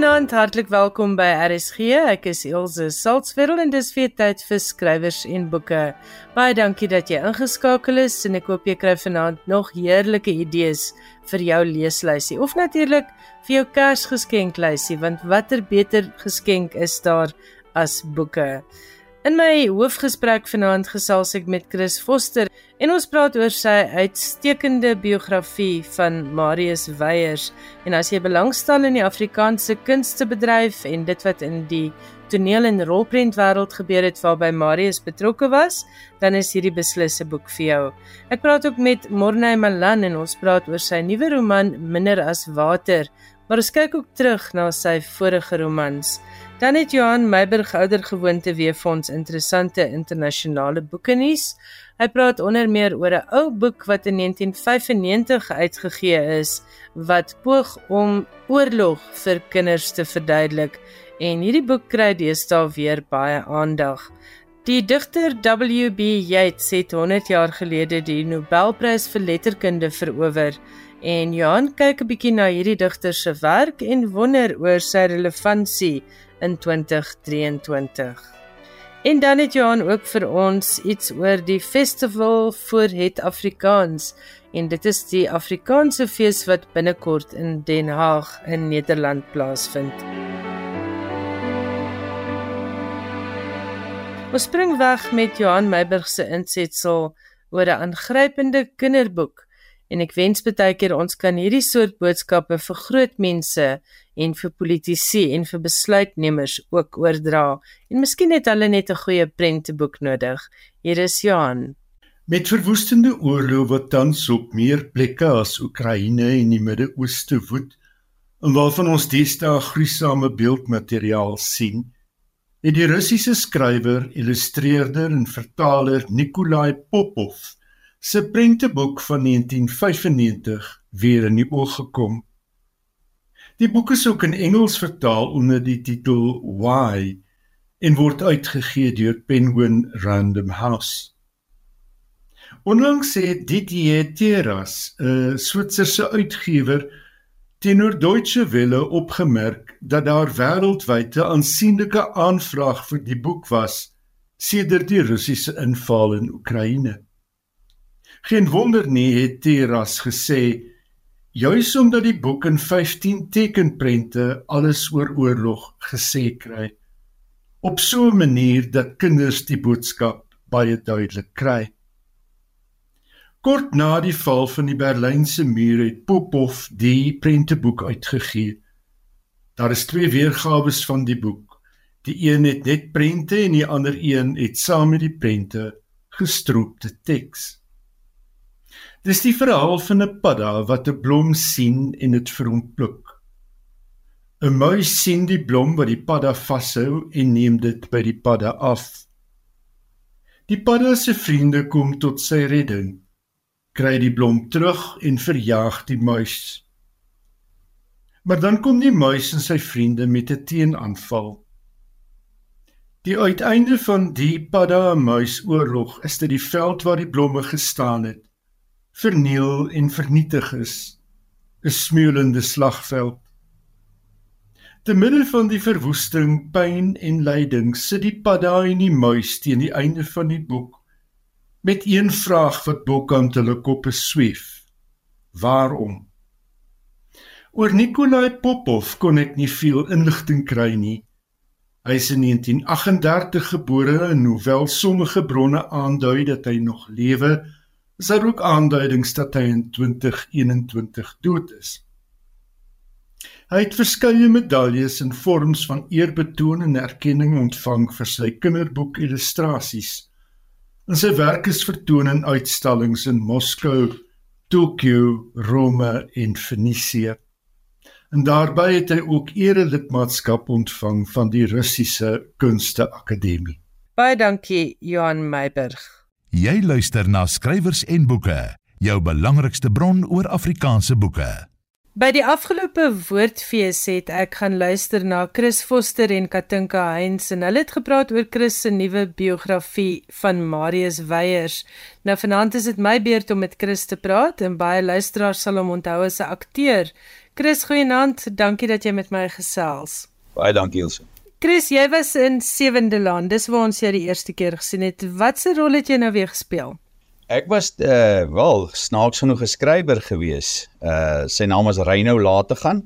Goeienaand, hartlik welkom by RSG. Ek is Elsje Salzwetel en dis weer tyd vir skrywers en boeke. Baie dankie dat jy ingeskakel is en ek hoop jy kry vanaand nog heerlike idees vir jou leeslysie of natuurlik vir jou Kersgeskenklysie, want watter beter geskenk is daar as boeke? In my hoofgesprek vanaand gesels ek met Chris Foster en ons praat oor sy uitstekende biografie van Marius Weyers. En as jy belangstel in die Afrikaanse kunstebedryf en dit wat in die toneel en rolprent wêreld gebeur het waarby Marius betrokke was, dan is hierdie beslisse boek vir jou. Ek praat ook met Morney Malan en ons praat oor sy nuwe roman Minder as water, maar ons kyk ook terug na sy vorige romans. Dan het Johan Meiberg ouer gewoonte weer vir ons interessante internasionale boeke nuus. Hy praat onder meer oor 'n ou boek wat in 1995 uitgegee is wat poog om oorlog vir kinders te verduidelik en hierdie boek kry deesdae weer baie aandag. Die digter W.B. Yeats het 100 jaar gelede die Nobelprys vir letterkunde verower en Johan kyk 'n bietjie na hierdie digter se werk en wonder oor sy relevantie in 2023. En dan het Johan ook vir ons iets oor die festival vir het Afrikaans en dit is die Afrikaanse fees wat binnekort in Den Haag in Nederland plaasvind. Ons spring weg met Johan Meiburg se insetsel oor 'n aangrypende kinderboek en ek wens baie keer ons kan hierdie soort boodskappe vir groot mense en vir politici en vir besluitnemers ook oordra en miskien het hulle net 'n goeie prenteboek nodig. Hier is Johan. Met verwoestende oorlog wat tans op meer plekke as Oekraïne en die Midde-Ooste woed en waarvan ons deesdae gruisame beeldmateriaal sien, het die Russiese skrywer, illustreerder en vertaler Nikolai Popov se prenteboek van 1995 weer in die oog gekom. Die boek is ook in Engels vertaal onder die titel Why en word uitgegee deur Penguin Random House. Onlangs het Didier Terras, 'n Switserse uitgewer, teenoor Deutsche Welle opgemerk dat daar wêreldwyd 'n aansienlike aanvraag vir die boek was sedert die Russiese inval in Oekraïne. Geen wonder nie het Terras gesê juis omdat die boek in 15 tekenprente alles oor oorlog gesê kry op so 'n manier dat kinders die boodskap baie duidelik kry. Kort na die val van die Berlynse muur het Popov die prenteboek uitgegee. Daar is twee weergawe van die boek. Die een het net prente en die ander een het saam met die prente gestroopte teks. Dis die verhaal van 'n padda wat 'n blom sien en dit vir hom pluk. 'n Muis sien die blom wat die padda vashou en neem dit by die padda af. Die padda se vriende kom tot sy redding. Kry die blom terug en verjaag die muis. Maar dan kom die muis en sy vriende met 'n teenaanval. Die uiteinde van die padda muis oorlog is dit die veld waar die blomme gestaan het verniel en vernietig is 'n smeulende slagveld. Te midde van die verwoesting pyn en lyding sit die padda en die muis teen die einde van die boek met een vraag wat bokant hulle koppe sweef. Waarom? Oor Nikolai Popov kon ek nie veel inligting kry nie. Hy is in 1938 gebore en hoewel sommige bronne aandui dat hy nog lewe is daar ook aanduidings dat hy in 2021 dood is. Hy het verskeie medaljes in vorms van eerbetoon en erkenning ontvang vir sy kinderboek illustrasies. En sy werk is vertoon in uitstallings in Moskou, Tokio, Rome en Venesië. En daarbey het hy ook erelidmaatskap ontvang van die Russiese Kunsteakademie. Baie dankie Johan Meiberg. Jy luister na skrywers en boeke, jou belangrikste bron oor Afrikaanse boeke. By die afgelope woordfees het ek gaan luister na Chris Foster en Katinka Heinz en hulle het gepraat oor Chris se nuwe biografie van Marius Weyers. Nou vanaand is dit my beurt om met Chris te praat en baie luisteraars sal hom onthou as 'n akteur. Chris, goeienaand. Dankie dat jy met my gesels. Baie dankie, Elsə. Chris, jy was in Sewende Land. Dis waar ons jou die eerste keer gesien het. Watse rol het jy nou weer gespeel? Ek was uh wel snaaks genoeg 'n skrywer gewees. Uh sy naam was Reynou Lategan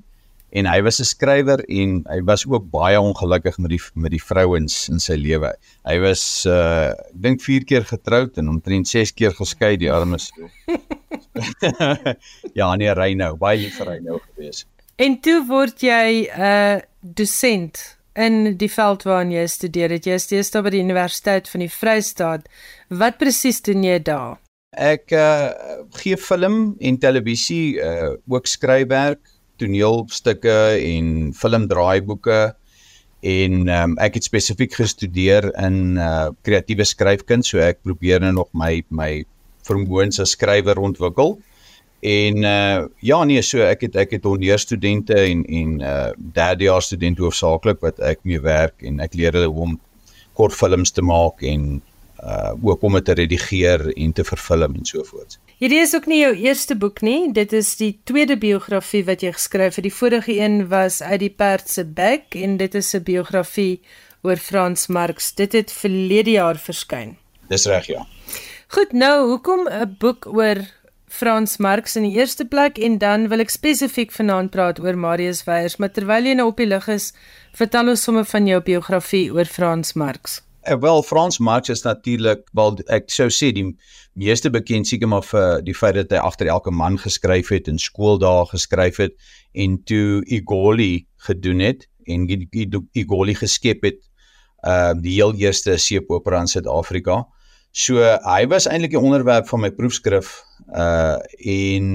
en hy was 'n skrywer en hy was ook baie ongelukkig met die met die vrouens in sy lewe. Hy was uh ek dink 4 keer getroud en omtrent 6 keer geskei, die armes. ja, nee Reynou, baie lief vir Reynou gewees. En toe word jy 'n uh, dosent in die veld waarin jy studeer het. Jy steeds daar by die Universiteit van die Vrystaat. Wat presies doen jy daar? Ek uh, gee film en televisie uh, ook skryfwerk, toneelstukke en filmdraaiboeke en um, ek het spesifiek gestudeer in uh, kreatiewe skryfkuns, so ek probeer nou nog my my vermoëns as skrywer ontwikkel. En uh ja nee, so ek het ek het onderstudente en en uh derdejaars studente hoofsaaklik wat ek mee werk en ek leer hulle hoe om kortfilms te maak en uh ook om dit te redigeer en te vervilm en so voort. Hierdie is ook nie jou eerste boek nie, dit is die tweede biografie wat jy geskryf het. Die vorige een was uit die perd se bek en dit is 'n biografie oor Frans Marx. Dit het verlede jaar verskyn. Dis reg ja. Goed, nou hoekom 'n boek oor Frans Marx in die eerste plek en dan wil ek spesifiek vanaand praat oor Marius Weyers, maar terwyl jy nou op die lig is, vertel ons sommer van jou biografie oor Frans Marx. Uh, wel Frans Marx is natuurlik wel ek sou sê die meeste bekend seker maar vir die feit dat hy agter elke man geskryf het en skooldae geskryf het en toe Igoli gedoen het en Igoli geskep het uh die heel eerste seepopera in Suid-Afrika. So hy was eintlik die onderwerp van my proefskrif uh en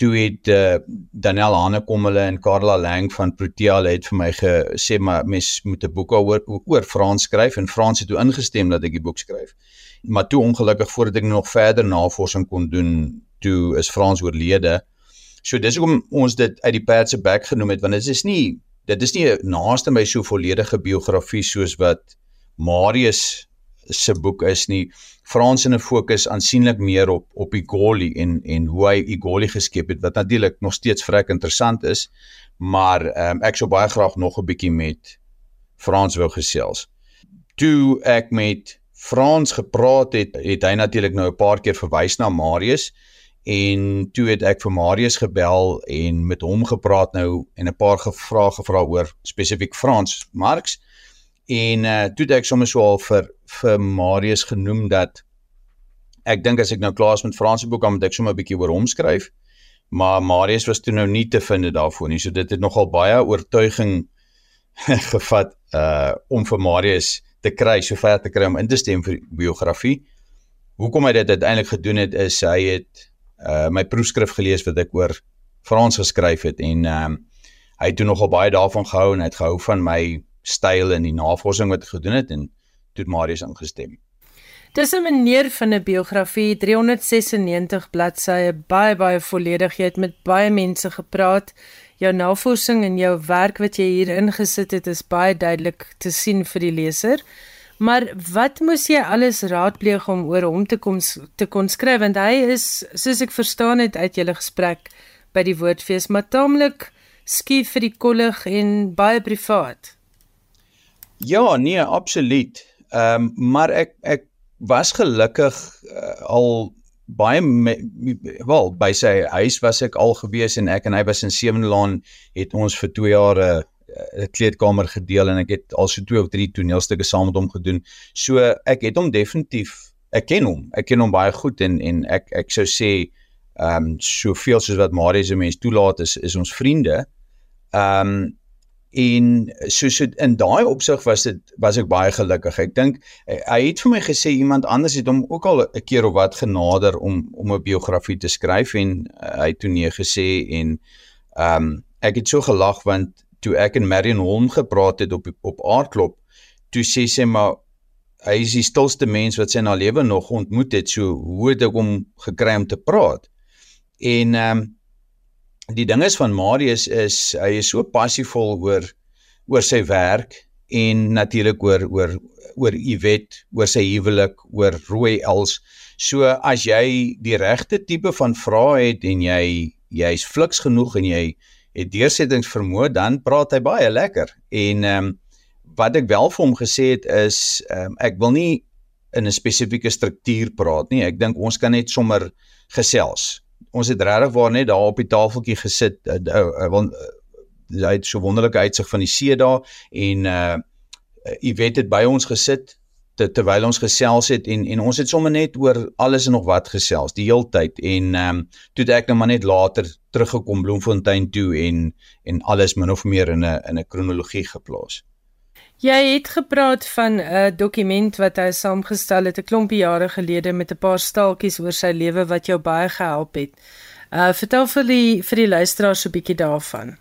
toe het uh, Daniel Hanekom hulle en Karla Lang van Protea het vir my gesê maar mens moet 'n boek oor oor Frans skryf en Frans het toe ingestem dat ek die boek skryf. Maar toe ongelukkig voordat ek nog verder navorsing kon doen, toe is Frans oorlede. So dis hoekom ons dit uit die perd se bek genoem het want dit is nie dit is nie naaste my so volledige biografie soos wat Marius se boek is nie. Frans in 'n fokus aansienlik meer op op Igoli en en hoe hy Igoli geskep het wat natuurlik nog steeds vrek interessant is, maar um, ek sou baie graag nog 'n bietjie met Frans wou gesels. Toe ek met Frans gepraat het, het hy natuurlik nou 'n paar keer verwys na Marius en toe het ek vir Marius gebel en met hom gepraat nou en 'n paar gevrae gevra oor spesifiek Frans Marx En uh toe het ek sommer so al vir vir Marius genoem dat ek dink as ek nou klaar is met Franse boek dan moet ek sommer 'n bietjie oor hom skryf. Maar Marius was toe nou nie te vind daarvoor nie. So dit het nogal baie oortuiging gevat uh om vir Marius te kry, sover te kry om in te stem vir biografie. Hoekom hy dit uiteindelik gedoen het is hy het uh my proefskrif gelees wat ek oor Frans geskryf het en ehm um, hy het toe nogal baie daarvan gehou en hy het gehou van my styl en die navorsing wat gedoen het en toe Marius ingestem. Dis 'n meneer van 'n biografie, 396 bladsye, baie baie volledig. Jy het met baie mense gepraat. Jou navorsing en jou werk wat jy hier ingesit het is baie duidelik te sien vir die leser. Maar wat moes jy alles raadpleeg om oor hom te kom te kon skryf want hy is soos ek verstaan het uit julle gesprek by die woordfees maar taamlik skief vir die kollig en baie privaat. Ja, nee, absoluut. Ehm um, maar ek ek was gelukkig uh, al baie wel by sy huis was ek al gewees en ek en hy was in Sewenlaan het ons vir 2 jaar 'n uh, kleedkamer gedeel en ek het al so 2 of 3 toneelstukke saam met hom gedoen. So ek het hom definitief ek ken hom. Ek ken hom baie goed en en ek ek sou sê ehm um, soveel soos wat Marius se mens toelaat is is ons vriende. Ehm um, en soos so, in daai opsig was dit was ek baie gelukkig. Ek dink hy het vir my gesê iemand anders het hom ook al 'n keer of wat genader om om 'n biografie te skryf en uh, hy het toe nee gesê en ehm um, ek het so gelag want toe ek en Marion Holm gepraat het op op aardklop toe sê sy maar hy is die stilste mens wat sy in haar lewe nog ontmoet het so hoe het ek hom gekry om te praat en ehm um, die ding is van Marius is hy is so passievol oor oor sy werk en natuurlik oor oor oor Iwet, oor sy huwelik, oor rooi els. So as jy die regte tipe van vrae het en jy jy's fliks genoeg en jy het deursettingsvermoë, dan praat hy baie lekker. En ehm um, wat ek wel vir hom gesê het is ehm um, ek wil nie in 'n spesifieke struktuur praat nie. Ek dink ons kan net sommer gesels. Ons het regtig waar net daar op die tafeltjie gesit. Uh, uh, uh, hy het so wonderlike uitsig van die see daar en uh weet dit by ons gesit te, terwyl ons gesels het en en ons het sommer net oor alles en nog wat gesels die heeltyd en ehm um, toe ek nou maar net later teruggekom Bloemfontein toe en en alles min of meer in 'n in 'n kronologie geplaas. Jy het gepraat van 'n dokument wat hy saamgestel het 'n klompie jare gelede met 'n paar staaltjies oor sy lewe wat jou baie gehelp het. Uh vertel vir die vir die luisteraars 'n bietjie daarvan.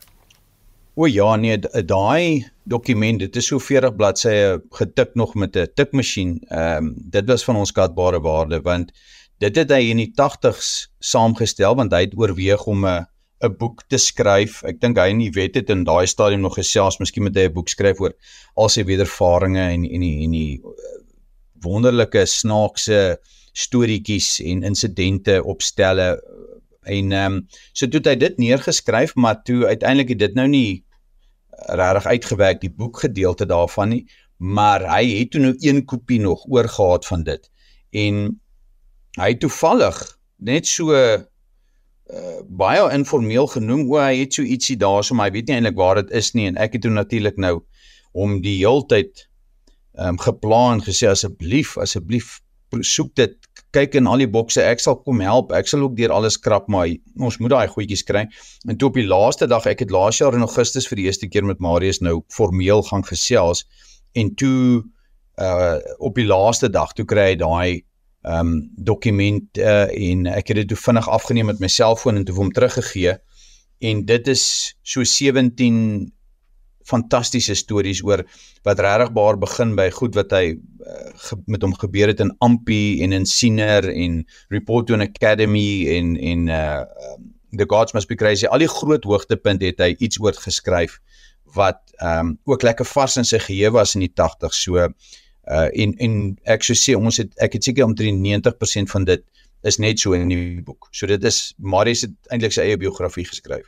O ja, nee, daai dokument, dit is so 40 bladsye getik nog met 'n tikmasjien. Ehm um, dit was van ons skatbare waarde want dit het hy in die 80s saamgestel want hy het oorweeg om 'n 'n boek te skryf. Ek dink hy en die wet het in daai stadium nog gesels, miskien moet hy 'n boek skryf oor al sy wedervarings en en die en die eh, wonderlike snaakse storieetjies en insidente opstelle en ehm um, so toe het hy dit neergeskryf, maar toe uiteindelik het dit nou nie regtig uitgewerk die boekgedeelte daarvan nie, maar hy het toe nou een kopie nog oorgehad van dit. En hy toevallig net so uh, baie informeel genoem o hy het so ietsie daarso maar hy weet nie eintlik waar dit is nie en ek het toe natuurlik nou om die heeltyd ehm um, geplan gesê asseblief asseblief soek dit kyk in al die bokse ek sal kom help ek sal ook deur alles krap maar ons moet daai goedjies kry. En toe op die laaste dag ek het laas jaar in Augustus vir die eerste keer met Marius nou formeel gaan gesels en toe uh op die laaste dag toe kry hy daai um, dokument uh, en ek het dit toe vinnig afgeneem met my selfoon en toe hom teruggegee. En dit is so 17 fantastiese stories oor wat regtigbaar begin by goed wat hy uh, ge, met hom gebeur het in Ampi en in Siener en Report to an Academy en en uh The Gods Must Be Crazy. Al die groot hoogtepunte het hy iets oor geskryf wat ehm um, ook lekker vars in sy geheue was in die 80 so uh en en ek sou sê ons het ek het seker omtrent 90% van dit is net so in die boek. So dit is Marius het eintlik sy eie biografie geskryf.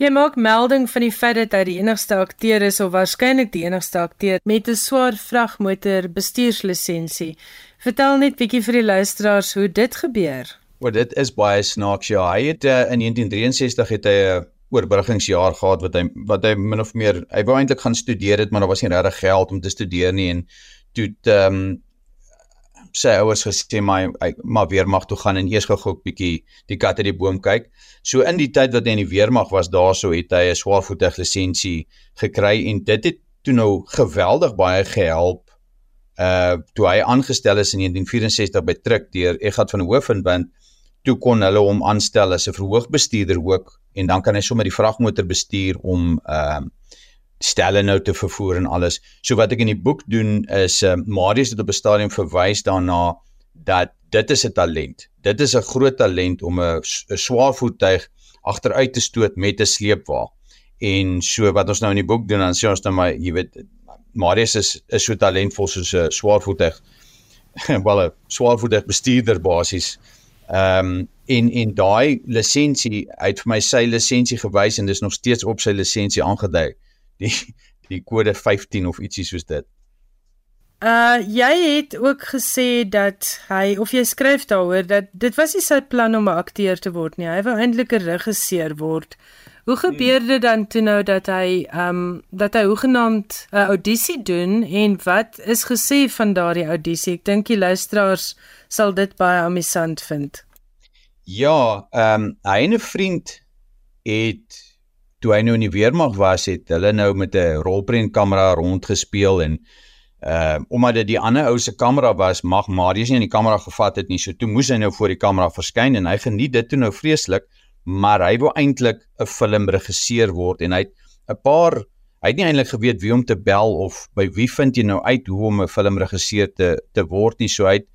Jy maak melding van die feit dat hy die enigste akteur is of waarskynlik die enigste akteur met 'n swaar vragmotor bestuurslisensie. Vertel net bietjie vir die luisteraars hoe dit gebeur. Wel dit is baie snaaks ja. Hy het uh, in 1963 het hy 'n uh, oorbruggingsjaar gehad wat hy wat hy min of meer hy wou eintlik gaan studeer het maar daar was nie regtig geld om te studeer nie en toe ehm um, sy ouers gesê maar hy maar weermag toe gaan en eers gou-gou 'n bietjie die kat uit die boom kyk. So in die tyd wat hy in die weermag was, daarso het hy 'n swaarvoetig lisensie gekry en dit het toe nou geweldig baie gehelp. Uh toe hy aangestel is in 1964 by Truk deur Egat van Hoofdwand, toe kon hulle hom aanstel as 'n verhoogbestuurder ook en dan kan hy sommer die vragmotor bestuur om ehm uh, stelle nou te vervoer en alles. So wat ek in die boek doen is uh, Marius het op 'n stadium verwys daarna dat dit is 'n talent. Dit is 'n groot talent om 'n swaar voertuig agteruit te stoot met 'n sleepwa. En so wat ons nou in die boek doen dan sê ons nou maar jy weet Marius is is so talentvol soos 'n swaar voertuig wel 'n swaar voertuig bestuurder basies. Ehm um, en en daai lisensie uit vir my sy lisensie gewys en dis nog steeds op sy lisensie aangedui die die kode 15 of ietsie soos dit. Uh jy het ook gesê dat hy of jy skryf daaroor dat dit was nie sy plan om 'n akteur te word nie. Hy wou eintlik 'n regisseur word. Hoe gebeur dit dan toe nou dat hy um dat hy hoegenaamd 'n audisie doen en wat is gesê van daardie audisie? Ek dink die luisteraars sal dit baie amusant vind. Ja, um hy en 'n vriend het toe hy nou in die weermag was het hulle nou met 'n rolprentkamera rondgespeel en uh omdat dit die ander ou se kamera was mag Marius nie in die kamera gevat het nie. So toe moes hy nou voor die kamera verskyn en hy geniet dit toe nou vreeslik maar hy wou eintlik 'n filmregisseur word en hy het 'n paar hy het nie eintlik geweet wie om te bel of by wie vind jy nou uit hoe om 'n filmregisseur te te word nie. So hy het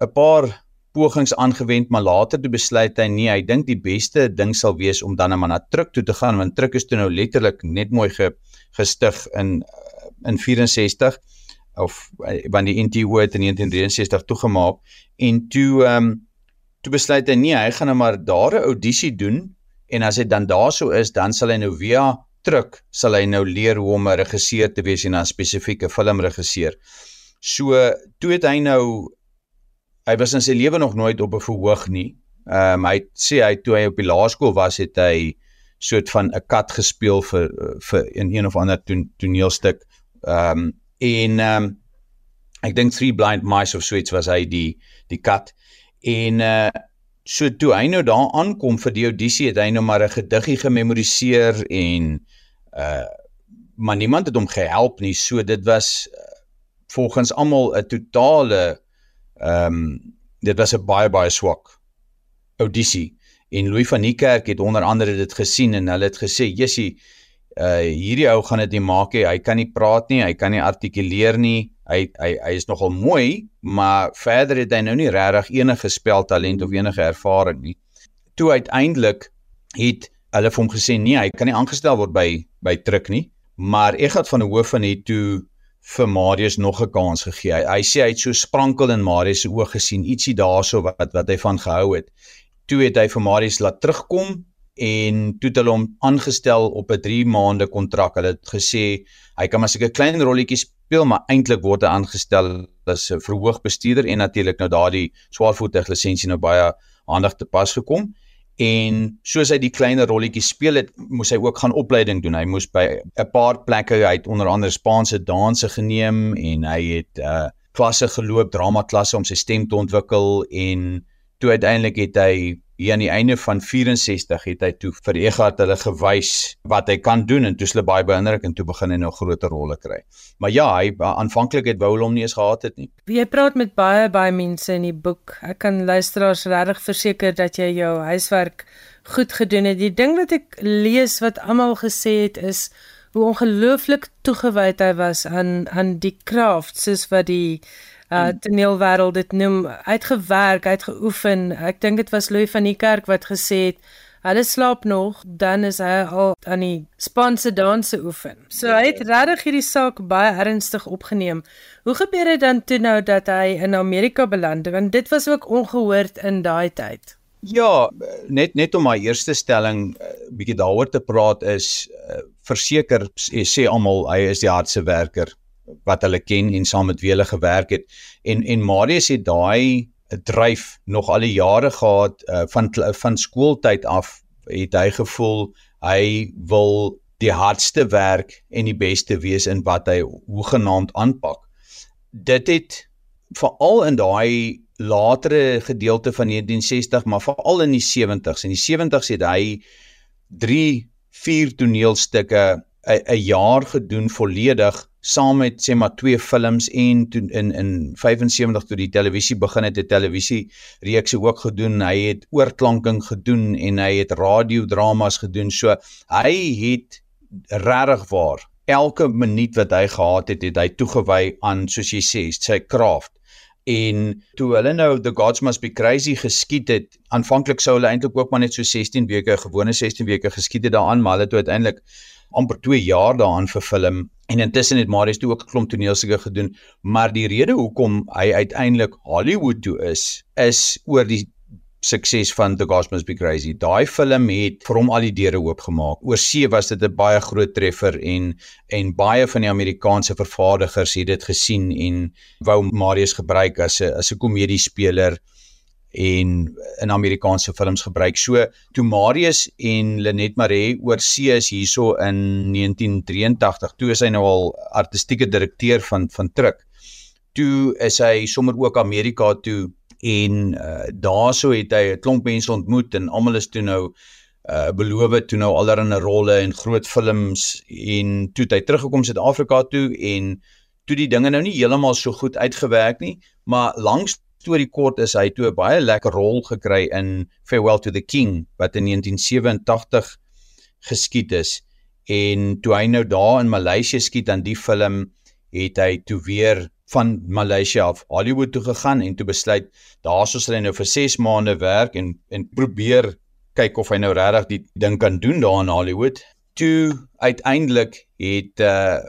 'n paar pogings aangewend maar later toe besluit hy nee, hy dink die beste ding sal wees om dan maar na Truk toe te gaan want Truk is toe nou letterlik net mooi ge, gestig in in 64 of wanneer die NTO het in 1963 toegemaak en toe ehm um, toe besluit hy nee, hy gaan nou maar daar 'n audisie doen en as dit dan daarso is, dan sal hy nou via Truk sal hy nou leer hoe om 'n regisseur te wees en 'n spesifieke filmregisseur. So toe het hy nou hy was in sy lewe nog nooit op 'n verhoog nie. Ehm um, hy sê hy toe hy op die laerskool was het hy soort van 'n kat gespeel vir vir in een of ander ton, toneelstuk. Ehm um, en ehm um, ek dink Three Blind Mice of so iets was hy die die kat. En uh so toe hy nou daar aankom vir die audisie het hy nou maar 'n gediggie gememoriseer en uh maar niemand het hom gehelp nie. So dit was uh, volgens almal 'n totale Ehm um, dit was 'n baie baie swak audisie en Louis van Niekerk het onder andere dit gesien en hulle het gesê Jessie uh hierdie ou gaan dit nie maak nie. Hy kan nie praat nie hy kan nie artikuleer nie. Hy hy hy is nogal mooi maar verder het hy nou nie regtig enige speltalent of enige ervaring nie. Toe uiteindelik het hulle vir hom gesê nee hy kan nie aangestel word by by Truk nie. Maar het van 'n hoof van hier toe vir Marius nog 'n kans gegee. Hy, hy sê hy het so sprankel in Marius se oë gesien, ietsie daarso wat wat hy van gehou het. Toe het hy vir Marius laat terugkom en toe het hulle hom aangestel op 'n 3 maande kontrak. Hulle het gesê hy kan maar seker klein rolletjies speel, maar eintlik word hy aangestel as 'n verhoogbestuurder en natuurlik nou daardie swaarvoetig lisensie nou baie aandag te pas gekom en soos hy die kleiner rolletjies speel het, moes hy ook gaan opleiding doen. Hy moes by 'n paar plekke uit onder andere Spaanse danse geneem en hy het uh klasse geloop, drama klasse om sy stem te ontwikkel en toe uiteindelik het hy hier aan die einde van 64 het hy toe vir Egard hulle gewys wat hy kan doen en toe hulle baie beïndruk en toe begin hy nou groter rolle kry. Maar ja, hy aanvanklik het wou hom nie eens gehad het nie. Jy praat met baie baie mense in die boek. Ek kan luisteraars regtig verseker dat jy jou huiswerk goed gedoen het. Die ding wat ek lees wat almal gesê het is hoe ongelooflik toegewyd hy was aan aan die craft soos wat die uh toneelwêreld dit noem uitgewerk, uitgeoefen. Ek dink dit was Louis van die Kerk wat gesê het hulle slaap nog, dan is hy al aan die Spaanse danse oefen. So hy het regtig hierdie saak baie ernstig opgeneem. Hoe gebeur dit dan toe nou dat hy in Amerika beland? Want dit was ook ongehoord in daai tyd. Ja, net net om my eerste stelling uh, bietjie daaroor te praat is uh, verseker sê almal hy is die hardste werker wat hulle ken en saam met wie hulle gewerk het. En en Marius het daai dryf nog al die jare gehad uh, van van skooltyd af het hy gevoel hy wil die hardste werk en die beste wees in wat hy hoegenaamd aanpak. Dit het veral in daai latere gedeelte van 1960 maar veral in die 70s en die 70s het hy 3 4 toneelstukke 'n jaar gedoen volledig saam met sê maar twee films en toe in in 75 toe die televisie begin het, het televisie reekse ook gedoen. Hy het oorklanking gedoen en hy het radiodramas gedoen. So hy het regtig waar elke minuut wat hy gehad het, het hy toegewy aan soos jy sê, sy craft. En toe hulle nou The Gods Must Be Crazy geskiet het, aanvanklik sou hulle eintlik ook maar net so 16 weke, gewone 16 weke geskiet het daaraan, maar hulle het uiteindelik amper 2 jaar daaraan verfilm en intussen het Marius toe ook 'n klomp toneelstukke gedoen, maar die rede hoekom hy uiteindelik Hollywood toe is, is oor die sukses van The Gods Must Be Crazy. Daai film het vir hom al die deure oopgemaak. Oor see was dit 'n baie groot treffer en en baie van die Amerikaanse vervaardigers het dit gesien en wou Marius gebruik as 'n as 'n komediespeler en in Amerikaanse films gebruik. So toe Marius en Lenet Maree oor see is hierso in 1983, toe is hy nou al artistieke direkteur van van Truk. Toe is hy sommer ook Amerika toe en uh, daarso het hy 'n klomp mense ontmoet en almal is toe nou uh beloof toe nou allerlei rolle en groot films en toe hy teruggekom Suid-Afrika toe en toe die dinge nou nie heeltemal so goed uitgewerk nie, maar langs storie kort is hy toe 'n baie lekker rol gekry in Farewell to the King wat in 1987 geskied is en toe hy nou daar in Maleisië skiet aan die film het hy toe weer van Maleisië af Hollywood toe gegaan en toe besluit daarso sal hy nou vir 6 maande werk en en probeer kyk of hy nou regtig die ding kan doen daar in Hollywood. Toe uiteindelik het uh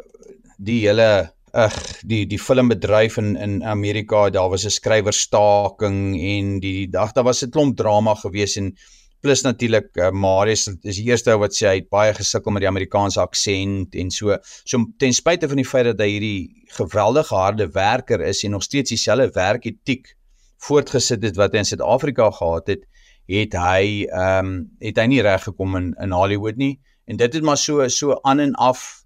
die hele ag die die filmbedryf in in Amerika, daar was 'n skrywerstaking en die dag daar was 'n klomp drama gewees en plus natuurlik uh, Marius is die eerste ou wat sê hy het baie gesukkel met die Amerikaanse aksent en so. So ten spyte van die feit dat hy hierdie geweldige harde werker is en nog steeds dieselfde werketiek voortgesit het wat hy in Suid-Afrika gehad het, het hy ehm um, het hy nie reg gekom in in Hollywood nie. En dit het maar so so aan en af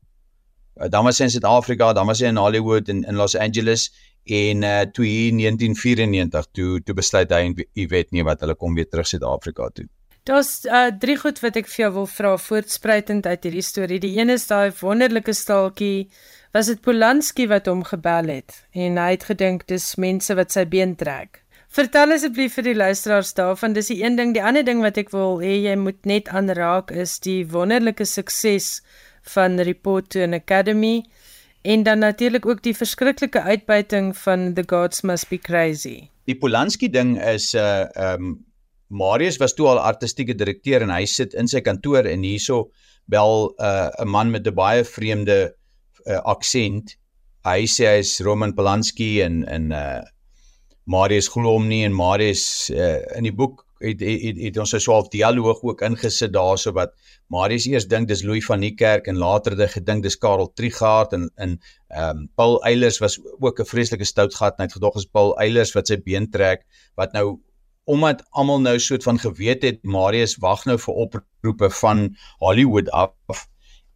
dan was hy in Suid-Afrika, dan was hy in Hollywood en in Los Angeles en uh toe hier 1994 toe toe besluit hy en jy weet nie wat hulle kom weer terug Suid-Afrika toe. Daar's uh drie goed wat ek vir jou wil vra voortspruitend uit hierdie storie. Die een is daai wonderlike staaltjie was dit Polanski wat hom gebel het en hy het gedink dis mense wat sy been trek. Vertel asseblief vir die luisteraars daarvan, dis die een ding, die ander ding wat ek wil hê jy moet net aanraak is die wonderlike sukses van Report to an Academy en dan natuurlik ook die verskriklike uitbuiting van The Gods Must Be Crazy. Die Polanski ding is 'n uh, ehm um, Marius was toe al artistieke direkteur en hy sit in sy kantoor en hierso bel 'n uh, 'n man met 'n baie vreemde uh, aksent. Hy sê hy is Roman Polanski en en uh Marius glo hom nie en Marius uh, in die boek het het, het, ons 'n dialoog ook ingesit daarso wat Marius eers dink dis Louis van Niekerk en later het hy gedink dis Karel Trigard en in ehm um, Paul Eilers was ook 'n vreeslike stout gat en hy het gedog is Paul Eilers wat sy been trek wat nou omdat almal nou soort van geweet het Marius wag nou vir oproepe van Hollywood af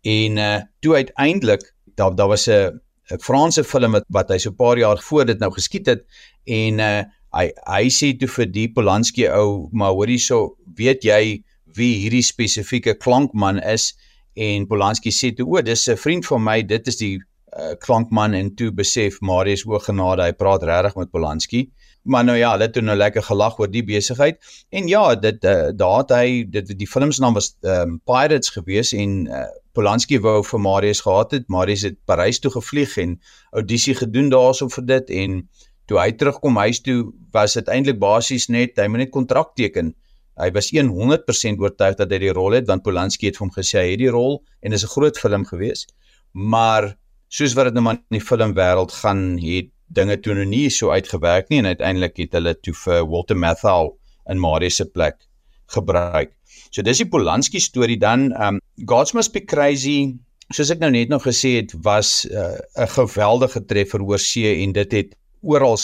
en uh toe uiteindelik daar daar was 'n 'n Franse film wat, wat hy so 'n paar jaar voor dit nou geskiet het en uh hy hy sê toe vir die Polanski ou maar hoorie so weet jy wie hierdie spesifieke klankman is? En Polanski sê toe o dis 'n vriend van my dit is die uh, klankman. En toe besef Marius o genade hy praat regtig met Polanski. Maar nou ja hulle het toe nou lekker gelag oor die besigheid. En ja dit uh, daar het hy dit die film se naam was um, Pirates gewees en uh, Polanski wou vir Marius gehad het. Marius het Parys toe gevlieg en audisie gedoen daarso vir dit en toe hy terugkom huis toe was dit eintlik basies net hy moet net kontrak teken. Hy was 100% oortuig dat hy die rol het want Polanski het vir hom gesê hy het die rol en dit is 'n groot film gewees. Maar soos wat dit nou maar in die filmwêreld gaan, het dinge toe nou nie so uitgewerk nie en uiteindelik het hulle toe vir Walter Matthau in Marius se plek gebruik. So dis die Polanski storie dan um Gods Must Be Crazy soos ek nou net nog gesê het was 'n uh, geweldige treffer oor see en dit het oral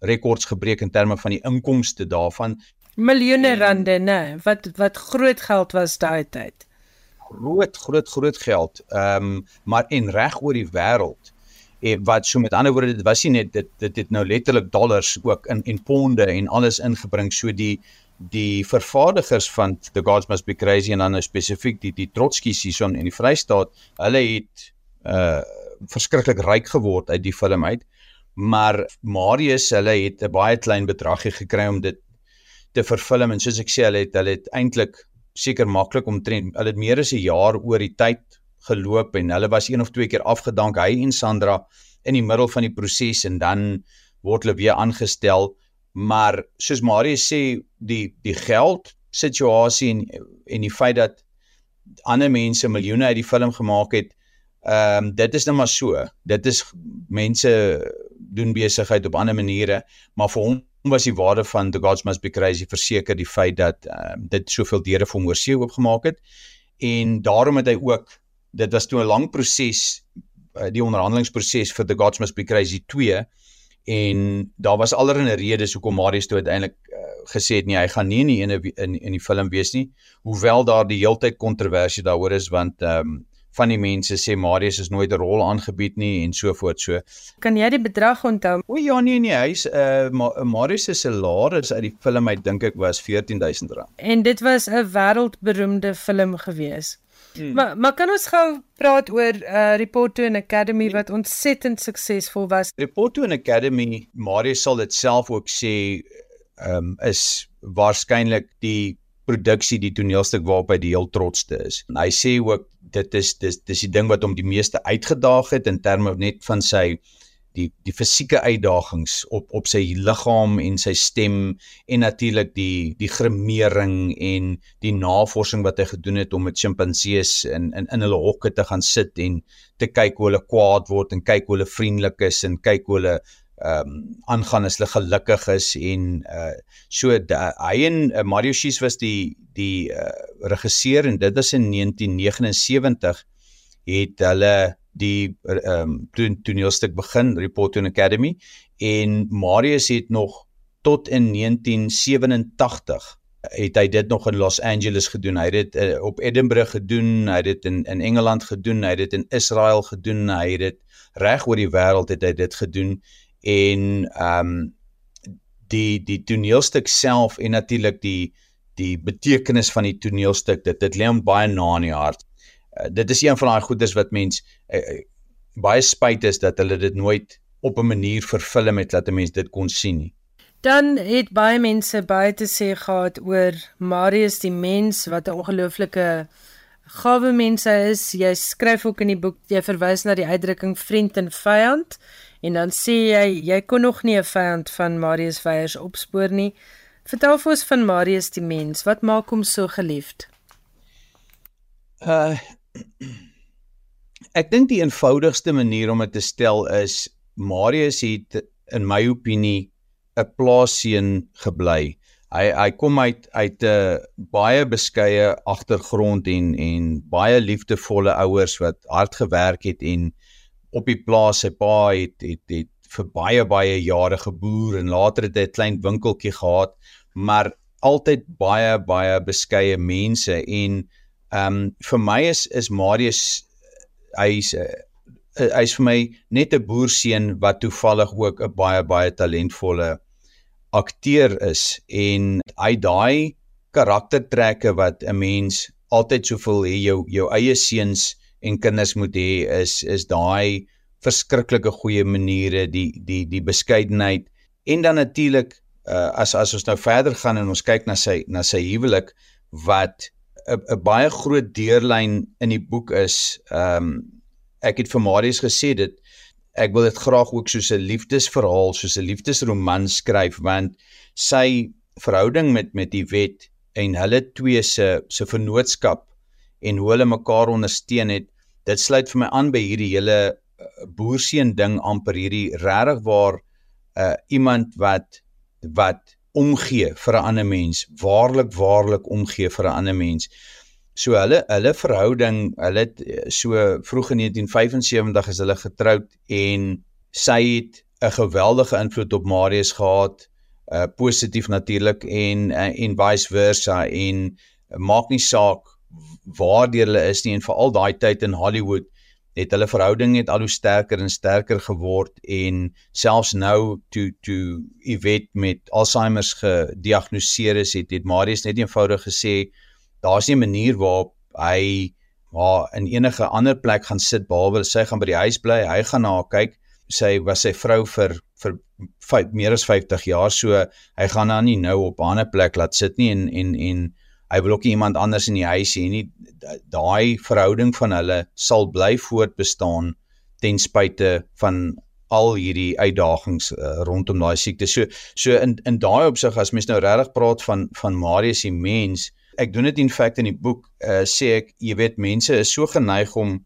rekords gebreek in terme van die inkomste daarvan. Miljoene rande nê wat wat groot geld was daai tyd? Groot groot groot geld. Ehm um, maar en reg oor die wêreld en wat so met ander woorde dit was nie net dit dit het nou letterlik dollars ook in en ponde en alles ingebring. So die die vervaardigers van the gods must be crazy en dan nou spesifiek die die Trotskys hierson in die Vrystaat hulle het uh verskriklik ryk geword uit die film uit maar Marius hulle het 'n baie klein bedragie gekry om dit te vervilm en soos ek sê hulle het hulle het eintlik seker maklik omtrent hulle het meer as 'n jaar oor die tyd geloop en hulle was een of twee keer afgedank hy en Sandra in die middel van die proses en dan word hulle weer aangestel. Maar soos Marius sê die die geld situasie en en die feit dat ander mense miljoene uit die film gemaak het ehm um, dit is nou maar so. Dit is mense doen besigheid op ander maniere, maar vir hom was die waarde van The Gods Must Be Crazy verseker die feit dat uh, dit soveel deure vir hom oorsee oopgemaak het. En daarom het hy ook dit was toe 'n lang proses uh, die onderhandelingsproses vir The Gods Must Be Crazy 2 en daar was allerlei redes hoekom Marius toe uiteindelik uh, gesê het nie hy gaan nie in die in, in die film wees nie. Hoewel daar die heeltyd kontroversie daaroor is want ehm um, van die mense sê Marius is nooit 'n rol aangebied nie en so voort so. Kan jy die bedrag onthou? O ja nee nee, hy's 'n uh, Ma Marius se salaris uit die film uit dink ek was R14000. En dit was 'n wêreldberoemde film gewees. Hmm. Maar maar kan ons gou praat oor uh, Report to an Academy wat ontsettend suksesvol was? Report to an Academy, Marius sal dit self ook sê, ehm um, is waarskynlik die produksie die toneelstuk waarop hy die heel trotste is. En hy sê ook dit is dis dis die ding wat hom die meeste uitgedaag het in terme net van sy die die fisieke uitdagings op op sy liggaam en sy stem en natuurlik die die gremering en die navorsing wat hy gedoen het om met sjimpansees in in in hulle hokke te gaan sit en te kyk hoe hulle kwaad word en kyk hoe hulle vriendelik is en kyk hoe hulle ehm um, aangaan as hulle gelukkig is en uh so da, hy en uh, Mario Schies was die die uh, regisseur en dit was in 1979 het hulle die ehm um, toneelstuk begin Reporting Academy en Marius het nog tot in 1987 het hy dit nog in Los Angeles gedoen. Hy het dit uh, op Edinburgh gedoen, hy het dit in in Engeland gedoen, hy het dit in Israel gedoen, hy het dit reg oor die wêreld het hy dit gedoen en ehm um, die die toneelstuk self en natuurlik die die betekenis van die toneelstuk dit dit lê hom baie na in die hart. Uh, dit is een van daai goedes wat mens uh, uh, baie spyt is dat hulle dit nooit op 'n manier vervilm het dat 'n mens dit kon sien nie. Dan het baie mense baie te sê gehad oor Marius die mens wat 'n ongelooflike gawe mens is. Jy skryf ook in die boek jy verwys na die uitdrukking vriend en vyand. En dan sê jy jy kon nog nie 'n vyand van Marius Veyers opspoor nie. Vertel vir ons van Marius die mens. Wat maak hom so geliefd? Uh Ek dink die eenvoudigste manier om dit te stel is Marius het in my opinie 'n plaasseun gebly. Hy hy kom uit uit 'n baie beskeie agtergrond en en baie liefdevolle ouers wat hard gewerk het en op die plaas sy pa het het het vir baie baie jare geboer en later het hy 'n klein winkeltjie gehad maar altyd baie baie beskeie mense en ehm um, vir my is is Marius hy's hy's vir my net 'n boerseun wat toevallig ook 'n baie baie talentvolle akteur is en hy daai karaktertrekke wat 'n mens altyd soveel hê jou jou eie seuns en kinders moet hê is is daai verskriklike goeie maniere die die die beskeidenheid en dan natuurlik uh, as as ons nou verder gaan en ons kyk na sy na sy huwelik wat 'n baie groot deurlyn in die boek is ehm um, ek het vir Marius gesê dit ek wil dit graag ook soos 'n liefdesverhaal soos 'n liefdesroman skryf want sy verhouding met met die wet en hulle twee se se vennootskap en hoe hulle mekaar ondersteun het dit sluit vir my aan by hierdie hele uh, boerseun ding amper hierdie regtig waar uh, iemand wat wat omgee vir 'n ander mens waarlik waarlik omgee vir 'n ander mens so hulle hulle verhouding hulle het uh, so vroeg in 1975 is hulle getroud en sy het 'n geweldige invloed op Marius gehad uh, positief natuurlik en uh, en vice versa en uh, maak nie saak waardeur hulle is nie en veral daai tyd in Hollywood het hulle verhouding net al hoe sterker en sterker geword en selfs nou toe toe Yvette met Alzheimer's gediagnoseer is het, het Marius net eenvoudig gesê daar's nie 'n manier waarop hy waar in enige ander plek gaan sit behalwe sy gaan by die huis bly hy gaan na haar kyk sy was sy vrou vir vir 5 meer as 50 jaar so hy gaan haar nie nou op 'n ander plek laat sit nie en en en hy wil ook nie iemand anders in die huis hê nie. Daai verhouding van hulle sal bly voortbestaan ten spyte van al hierdie uitdagings uh, rondom daai siekte. So so in in daai opsig as mens nou regtig praat van van Marius die mens, ek doen dit in feite in die boek uh, sê ek jy weet mense is so geneig om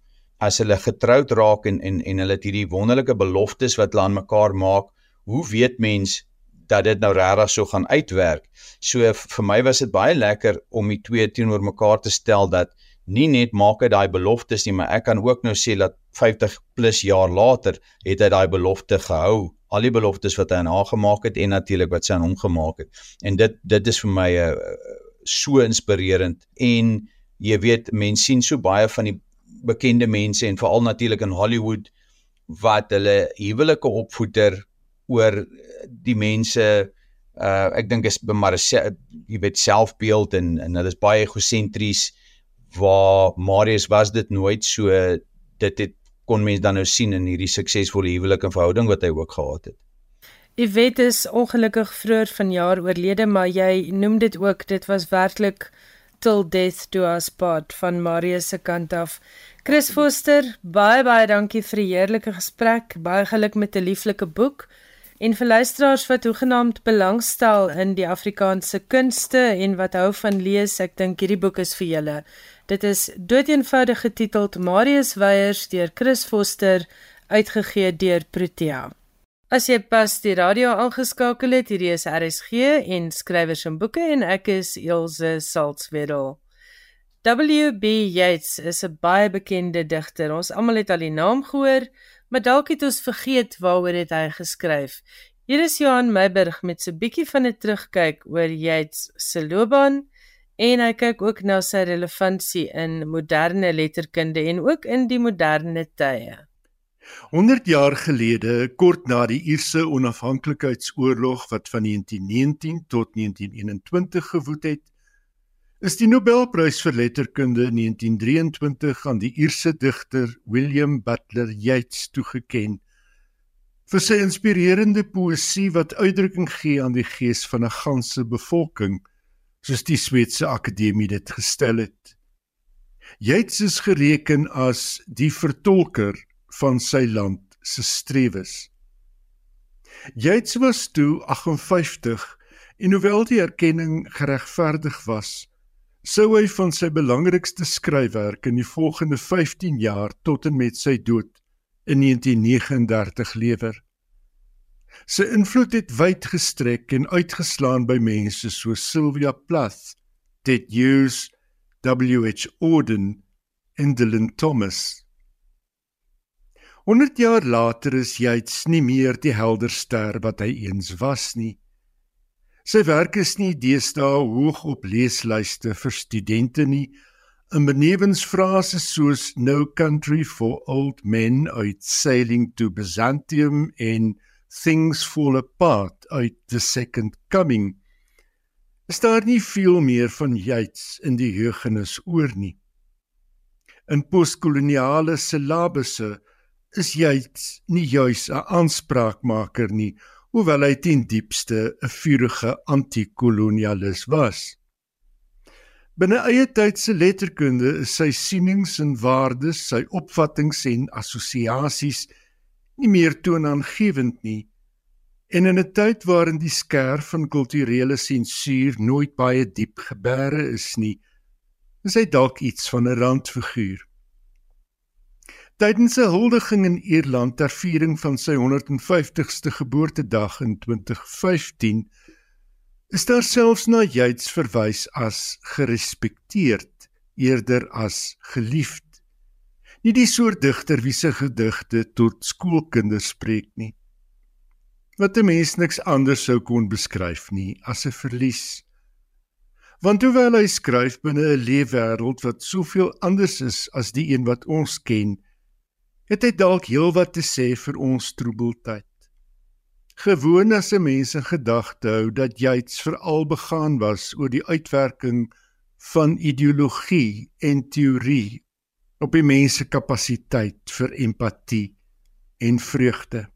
as hulle getroud raak en en en hulle het hierdie wonderlike beloftes wat hulle aan mekaar maak, hoe weet mens dat dit nou regtig so gaan uitwerk. So vir my was dit baie lekker om die twee teenoor mekaar te stel dat nie net maak hy daai beloftes nie, maar ek kan ook nou sê dat 50 plus jaar later het hy daai belofte gehou. Al die beloftes wat hy aan haar gemaak het en natuurlik wat sy aan hom gemaak het. En dit dit is vir my 'n uh, eh, so inspirerend en jy weet mense sien so baie van die bekende mense en veral natuurlik in Hollywood wat hulle huwelike opvoeder oor die mense uh ek dink is maar jy weet selfbeeld en en hulle is baie egosentries waar Marius was dit nooit so dit het kon mens dan nou sien in hierdie suksesvolle huwelik en verhouding wat hy ook gehad het. Weet is ongelukkig vroeër vanjaar oorlede maar jy noem dit ook dit was werklik till death do us part van Marius se kant af. Chris Foster, baie baie dankie vir die heerlike gesprek. Baie geluk met 'n lieflike boek. En vir luisteraars wat hoegenaamd belangstel in die Afrikaanse kunste en wat hou van lees, ek dink hierdie boek is vir julle. Dit is doeteenvoudig getiteld Marius Weyers deur Chris Foster, uitgegee deur Protea. As jy pas die radio aangeskakel het, hierdie is RSG en skrywers en boeke en ek is Elsje Salzwetel. W.B. Yeats is 'n baie bekende digter. Ons almal het al die naam gehoor, maar dalk het ons vergeet waaroor het hy geskryf. Hier is Johan Meiburg met so 'n bietjie van 'n terugkyk oor Yeats se loopbaan en hy kyk ook na sy relevantie in moderne letterkunde en ook in die moderne tye. 100 jaar gelede, kort na die Ierse onafhanklikheidsoorlog wat van 1919 tot 1921 gewoed het, is die Nobelprys vir letterkunde in 1923 aan die Ierse digter William Butler Yeats toegekend vir sy inspirerende poësie wat uitdrukking gee aan die gees van 'n ganse bevolking, soos die Sweedse Akademie dit gestel het. Yeats is gereken as die vertolker van sy land se strewes. Yates was toe 58 en hoewel die erkenning geregverdig was, sou hy van sy belangrikste skryfwerk in die volgende 15 jaar tot en met sy dood in 1939 lewer. Sy invloed het wyd gestrek en uitgeslaan by mense soos Sylvia Plath, Ted Hughes, W.H. Auden en Dylan Thomas. 100 jaar later is Yeats nie meer die helder ster wat hy eens was nie. Sy werk is nie deesdae hoog op leeslyste vir studente nie. 'n Benewens frases soos No Country for Old Men uit Sailing to Byzantium en Things Fall Apart uit The Second Coming. Is daar nie veel meer van Yeats in die heugenis oor nie. In postkoloniale syllabusse is jy nie juis 'n aanspraakmaker nie, hoewel hy ten diepste 'n vurige anti-kolonialis was. Binne eie tyd se letterkunde is sy sienings en waardes, sy opvattinge en assosiasies nie meer toonaangewend nie. En in 'n tyd waarin die skerf van kulturele sensuur nooit baie diep gebeure is nie, is hy dalk iets van 'n randfiguur. Tydens 'n huldiging in Ierland ter viering van sy 150ste geboortedag in 2015 is daar selfs na Yeats verwys as gerespekteerd eerder as geliefd. Nie die soort digter wie se gedigte tot skoolkinders spreek nie. Wat 'n mens niks anders sou kon beskryf nie as 'n verlies. Want hoewel hy skryf binne 'n leefwêreld wat soveel anders is as die een wat ons ken, het hy dalk heelwat te sê vir ons troebeltyd. Gewoon as 'n mens in gedagte hou dat Yeats veral begaan was oor die uitwerking van ideologie en teorie op die mens se kapasiteit vir empatie en vreugde.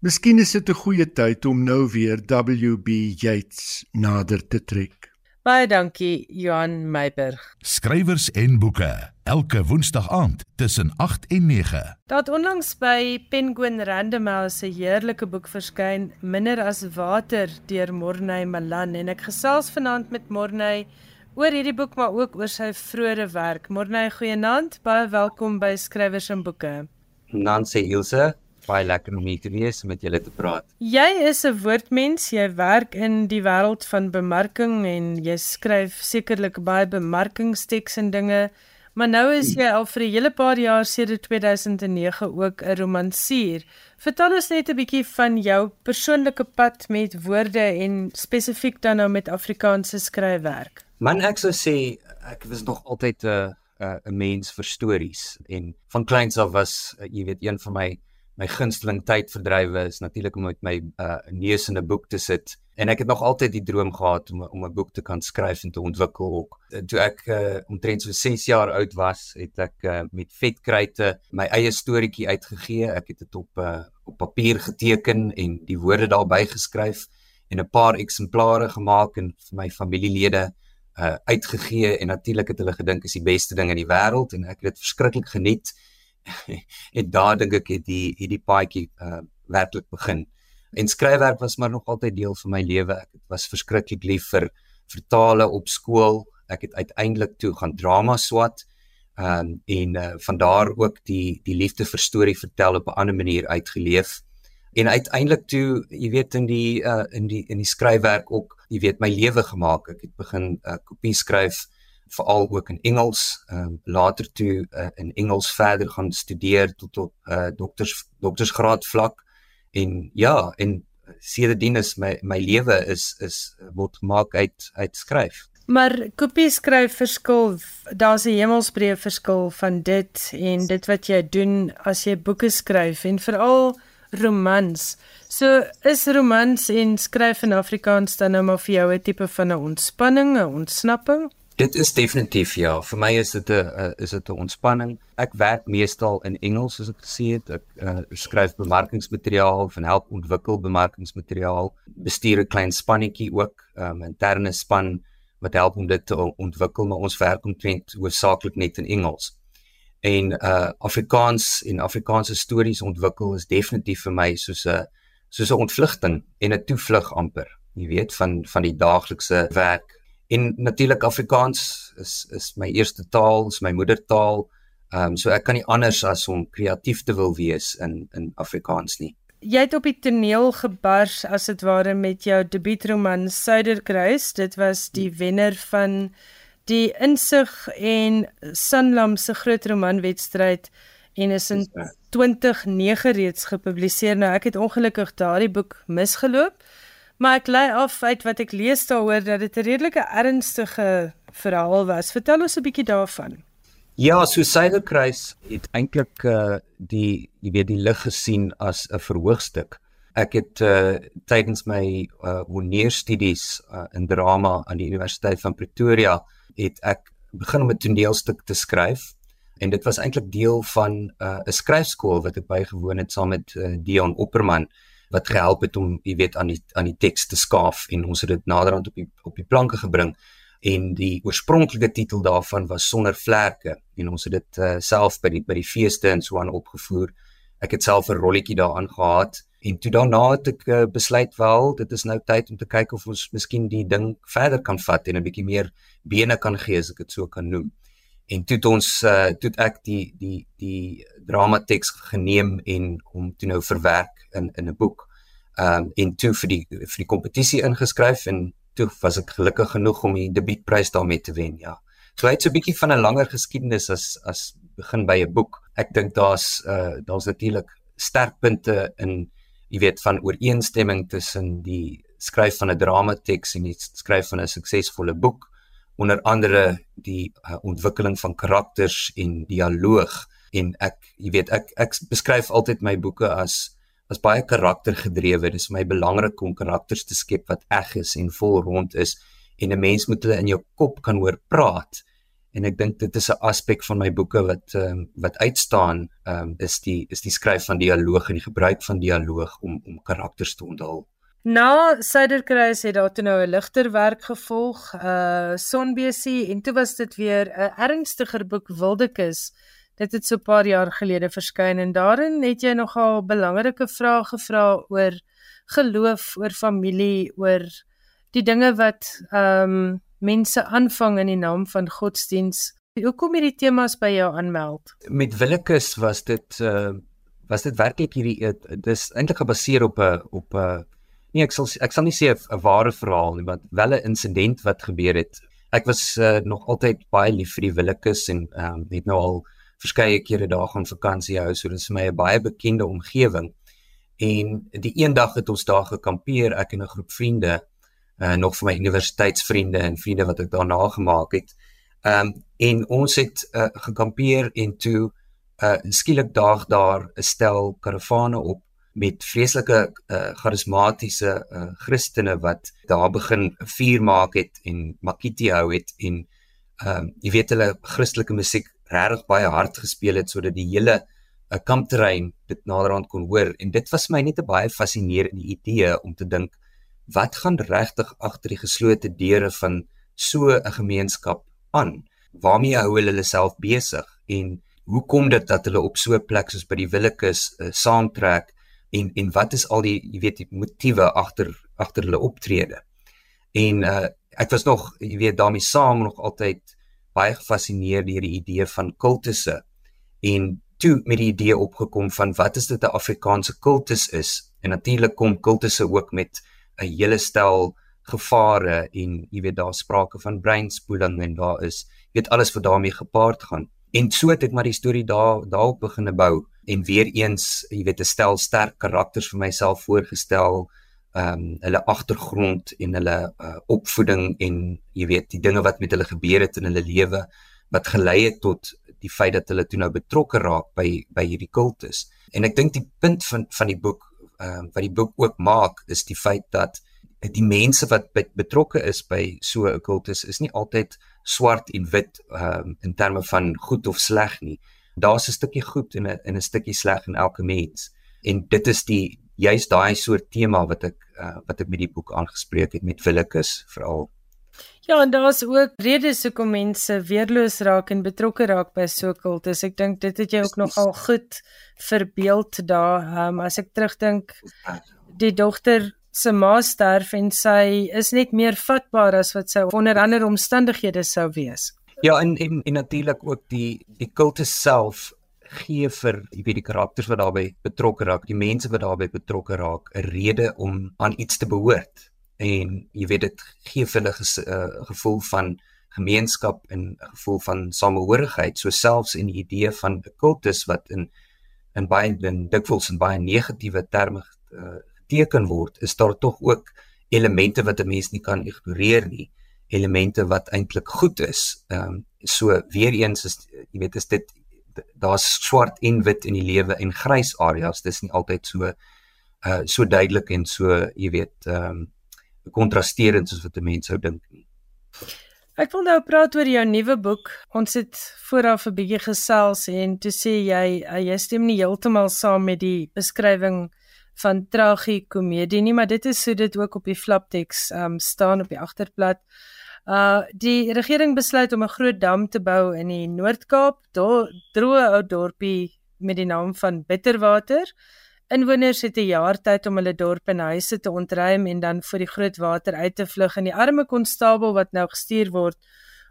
Miskien is dit 'n goeie tyd om nou weer WB Yeats nader te trek. Baie dankie Johan Meiberg. Skrywers en boeke elke woensdag aand tussen 8 en 9. Dat onlangs by Penguin Random House 'n heerlike boek verskyn, Minder as water deur Morney Malan en ek gesels vanaand met Morney oor hierdie boek maar ook oor sy vroeëre werk. Morney, goeienaand, baie welkom by Skrywers en boeke. Nancy Ilse, baie lekker om hier te wees en met julle te praat. Jy is 'n woordmens, jy werk in die wêreld van bemarking en jy skryf sekerlik baie bemarkingsteks en dinge. Maar nou is jy al vir 'n hele paar jaar sedert 2009 ook 'n romansier. Vertel ons net 'n bietjie van jou persoonlike pad met woorde en spesifiek dan nou met Afrikaanse skryfwerk. Man, ek sou sê ek was nog altyd 'n 'n mens vir stories en van kleins af was jy weet een van my my gunsteling tydverdrywe is natuurlik om met my uh, neus in 'n boek te sit en ek het nog altyd die droom gehad om om 'n boek te kan skryf en te ontwikkel ook. Toe ek uh, omtrent so 6 jaar oud was, het ek uh, met vetkruite my eie storieetjie uitgegee. Ek het dit op uh, op papier geteken en die woorde daarby geskryf en 'n paar eksemplare gemaak en vir my familielede uh uitgegee en natuurlik het hulle gedink is die beste ding in die wêreld en ek het dit verskriklik geniet. En daar dink ek het die hierdie paadjie uh werklik begin. En skryfwerk was maar nog altyd deel van my lewe. Ek was verskriklik lief vir vertale op skool. Ek het uiteindelik toe gaan drama swat. Ehm um, en uh, van daar ook die die liefde vir storie vertel op 'n ander manier uitgeleef. En uiteindelik toe, jy weet in die uh in die in die skryfwerk ook, jy weet my lewe gemaak. Ek het begin uh kopie skryf veral ook in Engels. Ehm um, later toe uh, in Engels verder gaan studeer tot tot uh dokters doktersgraad vlak. En ja, en sedertdien is my my lewe is is word gemaak uit uit skryf. Maar kopie skryf verskil, daar's 'n hemelsbreë verskil van dit en dit wat jy doen as jy boeke skryf en veral romans. So is romans en skryf in Afrikaans dan nou maar vir jou 'n tipe van 'n ontspanning, 'n ontsnapping? Dit is definitief ja. Vir my is dit 'n is dit 'n ontspanning. Ek werk meestal in Engels soos ek gesê het. Ek uh, skryf bemarkingsmateriaal, van help ontwikkel bemarkingsmateriaal, bestuur 'n klein spannetjie ook, 'n um, interne span wat help om dit te ontwikkel, maar ons werk omtrent hoofsaaklik net in Engels. En uh Afrikaans en Afrikaanse stories ontwikkel is definitief vir my soos 'n soos 'n ontvlugting en 'n toevlug amper. Jy weet van van die daaglikse werk. En natuurlik Afrikaans is is my eerste taal, is my moedertaal. Ehm um, so ek kan nie anders as om kreatief te wil wees in in Afrikaans nie jy het op die toneel gebars as dit ware met jou debuutroman Suiderkruis. Dit was die wenner van die Insig en Sanlam se groot romanwedstryd en is in 2009 reeds gepubliseer. Nou ek het ongelukkig daardie boek misgeloop, maar ek lei af uit wat ek lees daaroor dat dit 'n redelike ernstige verhaal was. Vertel ons 'n bietjie daarvan. Ja, Suicidekruis het eintlik uh die jy weet die lig gesien as 'n verhoogstuk. Ek het uh tydens my uh honeerstudies uh, in drama aan die Universiteit van Pretoria het ek begin om 'n toneelstuk te skryf en dit was eintlik deel van 'n uh, skryfskool wat ek bygewoon het saam met uh, Dion Opperman wat gehelp het om jy weet aan die aan die teks te skaaf en ons het dit naderhand op die op die planke gebring en die oorspronklike titel daarvan was sonder vlerke en ons het dit uh, self by die by die feeste en so aan opgevoer. Ek het self 'n rolletjie daaraan gehad en toe daarna het ek uh, besluit wel dit is nou tyd om te kyk of ons miskien die ding verder kan vat en 'n bietjie meer bene kan gee as ek dit so kan noem. En toe het ons uh, toe het ek die die die dramateks geneem en hom toe nou verwerk in in 'n boek. Ehm um, en toe vir die vir die kompetisie ingeskryf en toe was ek gelukkig genoeg om die debuutprys daarmee te wen, ja. So hy het so 'n bietjie van 'n langer geskiedenis as as begin by 'n boek. Ek dink daar's uh daar's natuurlik sterkpunte in jy weet van ooreenstemming tussen die skryf van 'n dramateks en die skryf van 'n suksesvolle boek onder andere die uh, ontwikkeling van karakters en dialoog en ek jy weet ek ek beskryf altyd my boeke as as baie karaktergedrewe. Dit is vir my belangrik om karakters te skep wat eg is en vol rond is en 'n mens moet hulle in jou kop kan hoor praat. En ek dink dit is 'n aspek van my boeke wat ehm um, wat uitstaan, ehm um, is die is die skryf van dialoog en die gebruik van dialoog om om karakters te onthul. Na Suiderkruis het daar toe nou 'n ligter werk gevolg, uh Sonbesie en toe was dit weer 'n ernstiger boek Wildekus Dit het so 'n paar jaar gelede verskyn en daarin het jy nogal belangrike vrae gevra oor geloof, oor familie, oor die dinge wat ehm um, mense aanvang in die naam van godsdiens. Hoe kom hierdie temas by jou aanmeld? Met Willekus was dit uh was dit werklik hierdie uh, dis eintlik gebaseer op 'n op 'n nee ek sal ek sal nie sê 'n ware verhaal nie, maar wel 'n insident wat gebeur het. Ek was uh, nog altyd baie lief vir die Willekus en ehm um, het nou al verskeie kere daar gaan vakansie hou, so dit is vir my 'n baie bekende omgewing. En die eendag het ons daar gekampeer, ek en 'n groep vriende, uh nog van my universiteitsvriende en vriende wat ek daarna gemaak het. Um en ons het uh gekampeer en toe uh skielik daag daar 'n stel karavane op met vreeslike uh charismatiese uh Christene wat daar begin vuur maak het en makiti hou het en ehm uh, jy weet hulle Christelike musiek regtig baie hard gespeel het sodat die hele 'n uh, kampterrein dit naderhand kon hoor en dit was my net 'n baie fascinerende idee om te dink wat gaan regtig agter die geslote deure van so 'n gemeenskap aan? Waarmee hou hulle hulle self besig en hoe kom dit dat hulle op so 'n plek soos by die Willekeus uh, saamtrek en en wat is al die jy weet die motiewe agter agter hulle optrede? En uh ek was nog jy weet daarmee saam nog altyd baie gefassineerd deur die idee van kultusse. En toe met die idee opgekom van wat is dit 'n Afrikaanse kultus is en natuurlik kom kultusse ook met 'n hele stel gevare en jy weet daar sprake van breinspoeling en daar is jy weet alles wat daarmee gepaard gaan. En so het ek maar die storie daar daarop begin bou en weer eens jy weet 'n stel sterk karakters vir myself voorgestel ehm um, hulle agtergrond en hulle uh, opvoeding en jy weet die dinge wat met hulle gebeur het in hulle lewe wat gelei het tot die feit dat hulle toe nou betrokke raak by by hierdie kultus. En ek dink die punt van van die boek ehm uh, wat die boek ook maak is die feit dat die mense wat betrokke is by so 'n kultus is nie altyd swart en wit ehm um, in terme van goed of sleg nie. Daar's 'n stukkie goed en 'n en 'n stukkie sleg in elke mens. En dit is die juist daai soort tema wat ek uh, wat ek met die boek aangespreek het met Willekes veral Ja, en daar's ook redes hoekom mense weerloos raak en betrokke raak by so kultus. Ek dink dit het jy ook nogal goed verbeeld daar. Ehm um, as ek terugdink die dogter se ma sterf en sy is net meer vatbaar as wat sy onder ander omstandighede sou wees. Ja, en en, en natuurlik ook die die kultus self gee vir jy weet die karakters wat daarbey betrokke raak, die mense wat daarbey betrokke raak, 'n rede om aan iets te behoort. En jy weet dit gee vir hulle 'n uh, eh, gevoel van gemeenskap en 'n gevoel van samehorigheid. So selfs in die idee van 'n kultus wat in in baie in dikwels in baie negatiewe terme uh, geteken word is daar tog ook elemente wat 'n mens nie kan ignoreer nie. Elemente wat eintlik goed is. Ehm um, so weer eens is jy weet is dit daar's swart en wit in die lewe en grys areas dis nie altyd so uh so duidelik en so jy weet ehm um, kontrasterend soos wat 'n mens sou dink nie. Ek wil nou praat oor jou nuwe boek. Ons het vooraf 'n bietjie gesels en toe sê jy uh, jy stem nie heeltemal saam met die beskrywing van tragikomedie nie, maar dit is hoe dit ook op die flapteks um staan op die agterblad. Uh die regering besluit om 'n groot dam te bou in die Noord-Kaap, droë ou dorpie met die naam van Bitterwater. Inwoners het 'n jaar tyd om hulle dorp en huise te ontruim en dan vir die groot water uit te vlug en die arme konstabel wat nou gestuur word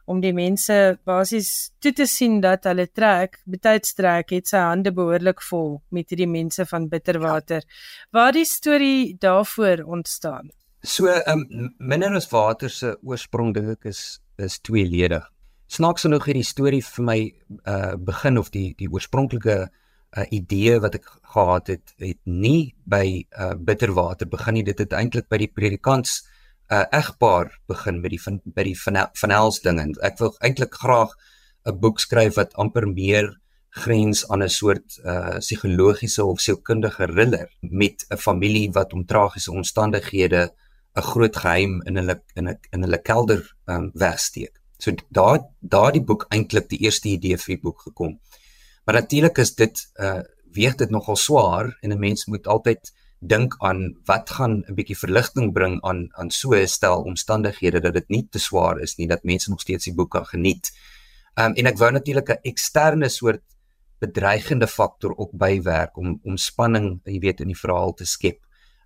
om die mense basies toe te sien dat hulle trek, betyds trek, het sy hande behoorlik vol met hierdie mense van bitterwater. Waar die storie daarvoor ontstaan. So, um, minder as water se oorsprong dink ek is is tweeledig. Snaaks genoeg hierdie storie vir my uh begin of die die oorspronklike uh, idee wat ek gehad het, het nie by uh, bitterwater begin nie. Dit het eintlik by die predikants uh, egpaar begin by die van by die van vanels ding en ek wil eintlik graag 'n boek skryf wat amper meer grens aan 'n soort uh psigologiese of sielkundige thriller met 'n familie wat om tragiese omstandighede 'n groot geheim in hulle in 'n in hulle kelder um wegsteek. So daar daardie boek eintlik die eerste idee vir die boek gekom. Maar natuurlik is dit uh weeg dit nogal swaar en 'n mens moet altyd dink aan wat gaan 'n bietjie verligting bring aan aan so 'n stel omstandighede dat dit nie te swaar is nie dat mense nog steeds die boek kan geniet. Um en ek wou natuurlik 'n eksterne soort bedreigende faktor op bywerk om om spanning, jy weet, in die verhaal te skep.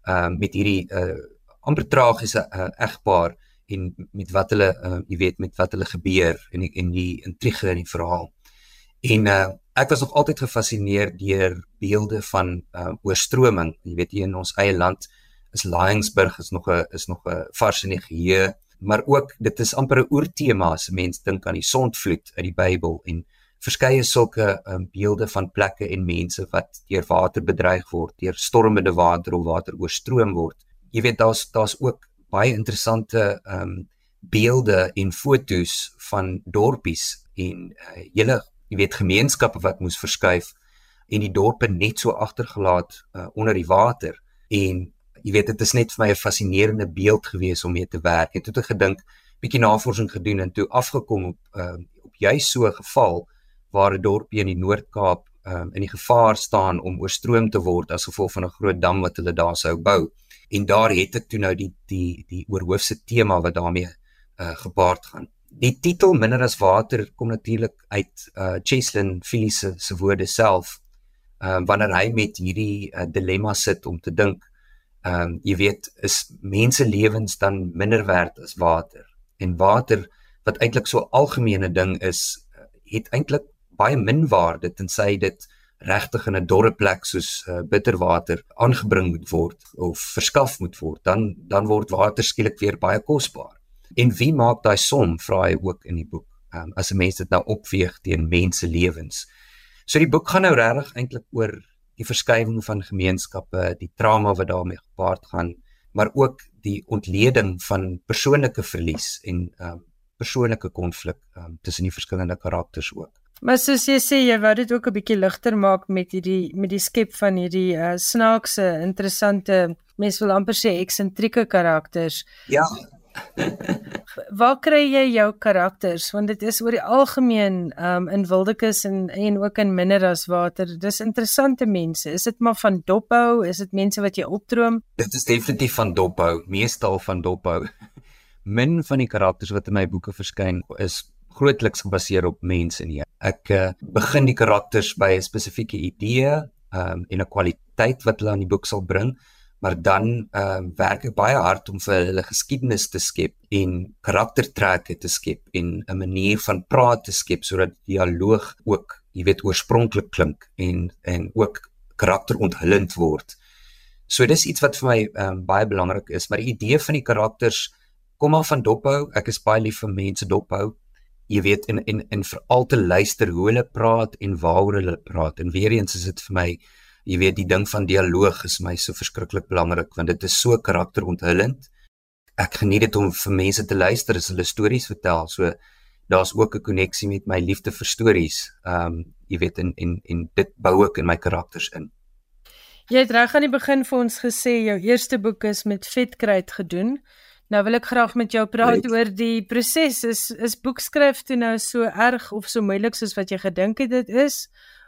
Um met hierdie uh amper tragiese uh, egpaar en met wat hulle uh, jy weet met wat hulle gebeur en die, en die intrige in die verhaal. En uh ek was nog altyd gefassineerd deur beelde van uh oorstroming. Jy weet hier in ons eie land is Laingsburg is nog 'n is nog 'n vars in die geheue, maar ook dit is amper 'n oortema as mense dink aan die sondvloed uit die Bybel en verskeie sulke um, beelde van plekke en mense wat deur water bedreig word, deur stormende water of water oorstroom word. Jy weet daar's daar's ook baie interessante um beelde en fotos van dorpies en uh, hele jy weet gemeenskappe wat moes verskuif en die dorpe net so agtergelaat uh, onder die water. En jy weet dit is net vir my 'n fascinerende beeld gewees om mee te werk. En toe het ek gedink bietjie navorsing gedoen en toe afgekom op uh, op juist so 'n geval waar 'n dorpie in die Noord-Kaap um, in die gevaar staan om oorstroom te word as gevolg van 'n groot dam wat hulle daar sou bou en daar het ek toe nou die die die oorhoofse tema wat daarmee uh gepaard gaan. Die titel Minder as water kom natuurlik uit uh Cheslin Phillips se, se woorde self. Ehm uh, wanneer hy met hierdie uh, dilemma sit om te dink, ehm um, jy weet, is mense lewens dan minder werd as water? En water wat eintlik so 'n algemene ding is, het eintlik baie min waarde tensy dit regtig in 'n dorre plek soos uh, bitterwater aangebring moet word of verskaf moet word, dan dan word water skielik weer baie kosbaar. En wie maak daai som? Vra hy ook in die boek. Um, as 'n mens dit nou opweeg teen mense lewens. So die boek gaan nou regtig eintlik oor die verskywing van gemeenskappe, die trauma wat daarmee gepaard gaan, maar ook die ontleding van persoonlike verlies en um, persoonlike konflik um, tussen die verskillende karakters ook. Maar soos jy sê, jy wou dit ook 'n bietjie ligter maak met hierdie met die skep van hierdie uh, snaakse, interessante, mens wil amper sê eksentrieke karakters. Ja. Waar kry jy jou karakters? Want dit is oor die algemeen um in Wildekus en en ook in Minder as Water. Dis interessante mense. Is dit maar van dophou? Is dit mense wat jy opdroom? Dit is definitief van dophou, meestal van dophou. Min van die karakters wat in my boeke verskyn is grootliks gebaseer op mense nie. Ek uh, begin die karakters by 'n spesifieke idee um, en 'n kwaliteit wat hulle aan die boek sal bring, maar dan uh, werk ek baie hard om vir hulle geskiedenis te skep en karaktertrekke te skep en 'n manier van praat te skep sodat die dialoog ook, jy weet, oorspronklik klink en en ook karakteronthullend word. So dis iets wat vir my um, baie belangrik is, maar die idee van die karakters kom af van dophou. Ek is baie lief vir mense dophou jy weet en en en veral te luister hoe hulle praat en waaroor hulle praat. En weer eens is dit vir my jy weet die ding van dialoog is my so verskriklik belangrik want dit is so karakteronthullend ek geniet dit om vir mense te luister as hulle stories vertel. So daar's ook 'n koneksie met my liefde vir stories ehm um, jy weet en en en dit bou ook in my karakters in. Jy het reg aan die begin vir ons gesê jou eerste boek is met vetkruid gedoen Nou wil ek graag met jou praat right. oor die proses. Is is boekskryf toe nou so erg of so moeilik soos wat jy gedink het dit is?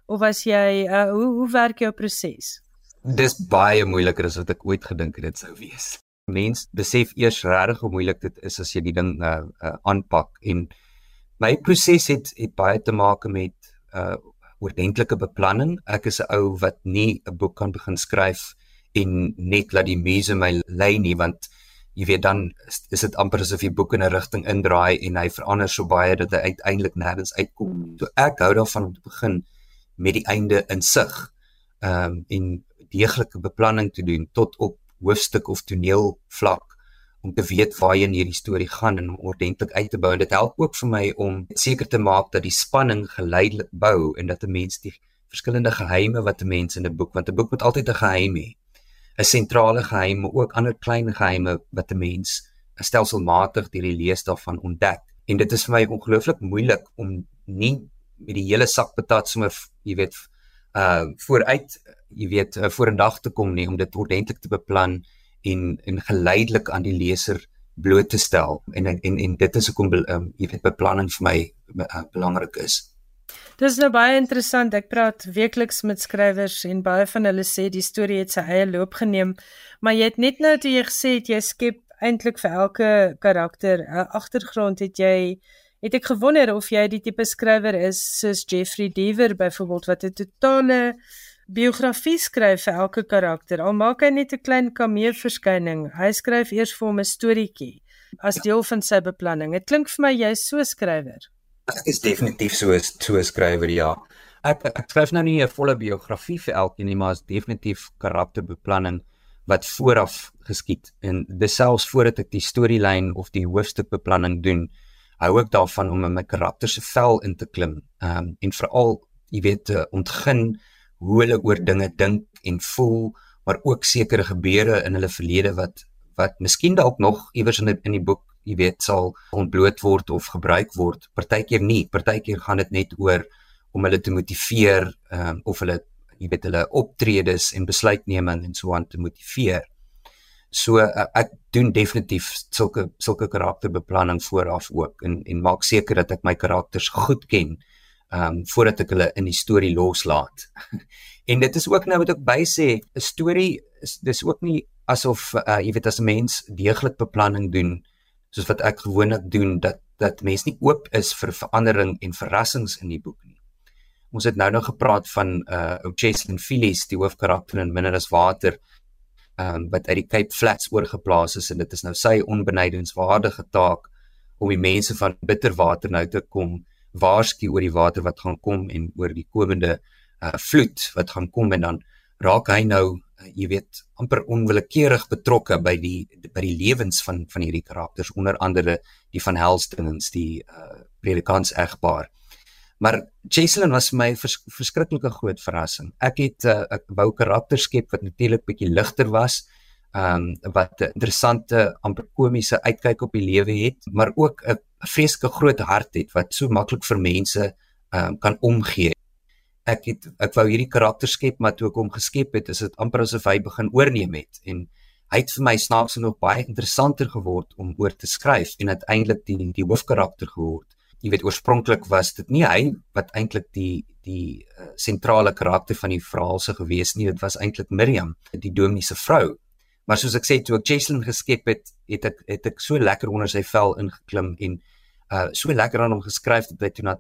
Of was jy uh, hoe hoe werk jou proses? Dis baie moeiliker as wat ek ooit gedink het dit sou wees. Mens besef eers regtig hoe moeilik dit is as jy die ding uh, uh aanpak en my proses het het baie te maak met uh oordentlike beplanning. Ek is 'n ou wat nie 'n boek kan begin skryf en net laat die muse my lei nie want jy weet dan is, is dit amper asof jy boek in 'n rigting indraai en hy verander so baie dat hy uiteindelik nêrens uitkom. Hmm. So ek hou daarvan om te begin met die einde in sig. Ehm um, en deeglike beplanning te doen tot op hoofstuk of toneel vlak om te weet waarheen hierdie storie gaan en ordentlik uit te bou en dit help ook vir my om seker te maak dat die spanning geleidelik bou en dat 'n mens die verskillende geheime wat 'n mens in 'n boek want 'n boek moet altyd 'n geheim hê 'n sentrale geheim, maar ook ander klein geheime wat 'n mens stelselmatig deur die lees daarvan ontdek. En dit is vir my ongelooflik moeilik om nie met die hele sak patat sommer, jy weet, uh vooruit, jy weet, uh, vorendag te kom nie om dit ordentlik te beplan en en geleidelik aan die leser bloot te stel. En en en dit is hoekom um, jy weet beplanning vir my uh, belangrik is. Dis nou baie interessant. Ek praat weekliks met skrywers en baie van hulle sê die storie het sy eie loop geneem, maar jy het net nou toe jy gesê het jy skep eintlik vir elke karakter 'n agtergrond het jy het ek gewonder of jy die tipe skrywer is soos Jeffrey Deaver byvoorbeeld wat 'n totale biografie skryf vir elke karakter. Al maak hy net 'n klein kameel verskyning. Hy skryf eers vir hom 'n storieetjie as deel van sy beplanning. Dit klink vir my jy's so 'n skrywer. Ek is definitief so 'n so 'n skrywer, ja. Ek ek skryf nou nie 'n volle biografie vir elkeen nie, maar is definitief karakterbeplanning wat vooraf geskied en dis selfs voordat ek die storielyn of die hoofstukbeplanning doen, hou ek daarvan om in my karakter se vel in te klim. Ehm um, en veral, jy weet, ontgin hoe hulle oor dinge dink en voel, maar ook sekere gebeure in hulle verlede wat wat miskien dalk nog iewers in die, in die boek jy weet sal ontbloot word of gebruik word. Partykeer nie. Partykeer gaan dit net oor om hulle te motiveer um, of hulle jy weet hulle optredes en besluitneming en so aan te motiveer. So uh, ek doen definitief sulke sulke karakterbeplanning vooraf ook en en maak seker dat ek my karakters goed ken ehm um, voordat ek hulle in die storie loslaat. en dit is ook nou wat ek by sê, 'n storie is dis ook nie asof uh, jy weet as 'n mens deeglik beplanning doen soos wat ek gewoonlik doen dat dat mense nie oop is vir verandering en verrassings in die boek nie. Ons het nou nog gepraat van uh ou Cheslin Phillips, die hoofkarakter in Minder as Water, um wat uit die Cape Flats oorgeplaas is en dit is nou sy onbenydenswaardige taak om die mense van Bitterwater nou te kom waarsku oor die water wat gaan kom en oor die komende uh vloed wat gaan kom en dan raak hy nou uh, jy weet amper onwillekeurig betrokke by die by die lewens van van hierdie karakters onder andere die van Helstongens die uh predikants egpaar. Maar Jason was vir my vers, verskriklike groot verrassing. Ek het uh, ek wou karakter skep wat natuurlik bietjie ligter was um wat 'n interessante amper komiese uitkyk op die lewe het maar ook 'n vreeslike groot hart het wat so maklik vir mense um kan omgee ek het ek wou hierdie karakter skep maar toe ek hom geskep het is dit amper asof hy begin oorneem het. En hy het vir my snaaks genoeg baie interessanter geword om oor te skryf en uiteindelik die die hoofkarakter geword. Jy weet oorspronklik was dit nie hy wat eintlik die die uh, sentrale karakter van die verhaal se gewees nie. Dit was eintlik Miriam die dominee se vrou. Maar soos ek sê toe ek Jesselyn geskep het het ek het ek so lekker onder sy vel ingeklim en uh so lekker aan hom geskryf dat hy toe na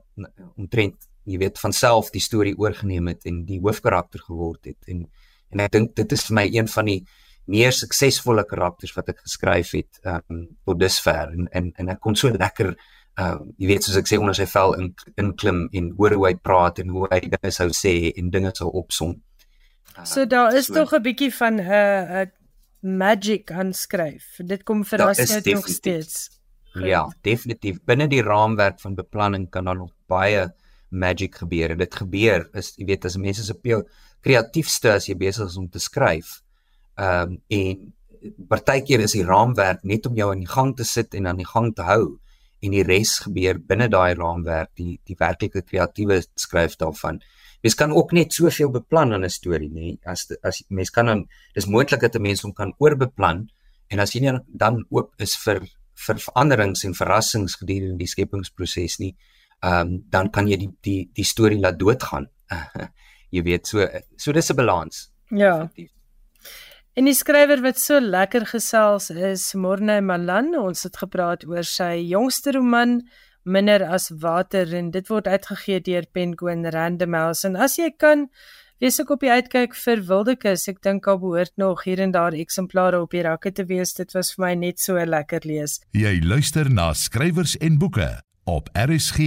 omtrent jy weet van self die storie oorgeneem het en die hoofkarakter geword het en en ek dink dit is vir my een van die meer suksesvolle karakters wat ek geskryf het um, tot dusver en en en ek kon so lekker uh jy weet soos ek sê onder sy vel in inklim en hoor hoe hy praat en hoe hy dinge sou sê en dinge sou opsom. Uh, so daar is so, tog 'n bietjie van 'n uh, uh, magic aanskryf. Dit kom verras net nog steeds. Ja, definitief. Binne die raamwerk van beplanning kan daar nog baie magic gebeur en dit gebeur is jy weet as mense jou kreatiefste as jy besig is om te skryf. Ehm um, en partykeer is die raamwerk net om jou aan die gang te sit en aan die gang te hou en die res gebeur binne daai raamwerk die die werklike kreatiewe skryf daarvan. Mens kan ook net soveel beplan in 'n storie nê as as mens kan dan dis moontlik dat 'n mens hom kan oorbeplan en as jy nie dan oop is vir vir veranderings en verrassings gedurende die skepingsproses nie ehm um, dan kan jy die die die storie laat doodgaan. jy weet so so dis 'n balans. Ja. En die skrywer wat so lekker gesels is Morne Malan. Ons het gepraat oor sy jongste roman Minder as water en dit word uitgegee deur Penguin Random House. En as jy kan wees ek op die uitkyk vir Wildekus. Ek dink daar behoort nog hier en daar eksemplare op die rakke te wees. Dit was vir my net so lekker lees. Jy luister na skrywers en boeke op RSG.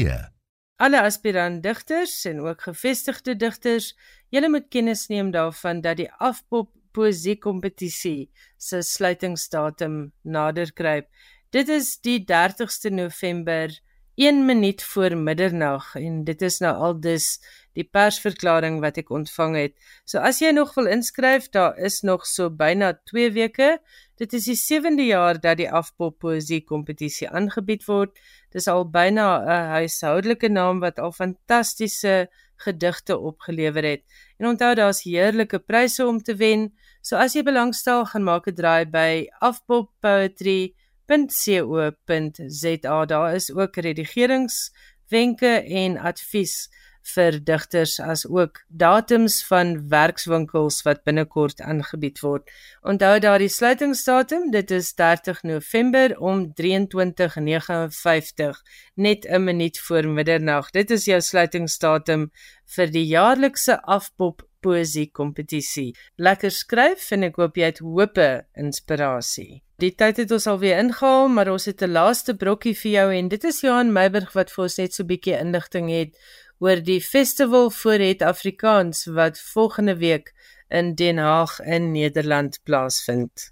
Alle aspirant digters en ook gevestigde digters, julle moet kennis neem daarvan dat die afpop poesie kompetisie se sluitingsdatum nader kruip. Dit is die 30ste November 1 minuut voor middernag en dit is nou al dus die persverklaring wat ek ontvang het. So as jy nog wil inskryf, daar is nog so byna 2 weke. Dit is die 7de jaar dat die afpop poesie kompetisie aangebied word. Dis al byna 'n huishoudelike naam wat al fantastiese gedigte opgelewer het. En onthou daar's heerlike pryse om te wen. So as jy belangstel, gaan maak 'n draai by afpoppoetry.co.za. Daar is ook redigeringswenke en advies vir digters as ook datums van werkswinkels wat binnekort aangebied word. Onthou daardie sluitingsdatum, dit is 30 November om 23:59, net 'n minuut voor middernag. Dit is jou sluitingsdatum vir die jaarlikse afpop poesie kompetisie. Lekker skryf en ek hoop jy het hope inspirasie. Die tyd het ons alweer ingehaal, maar ons het 'n laaste brokkie vir jou en dit is Johan Meiburg wat vir ons net so 'n bietjie inligting het oor die festival vir het Afrikaans wat volgende week in Den Haag in Nederland plaasvind.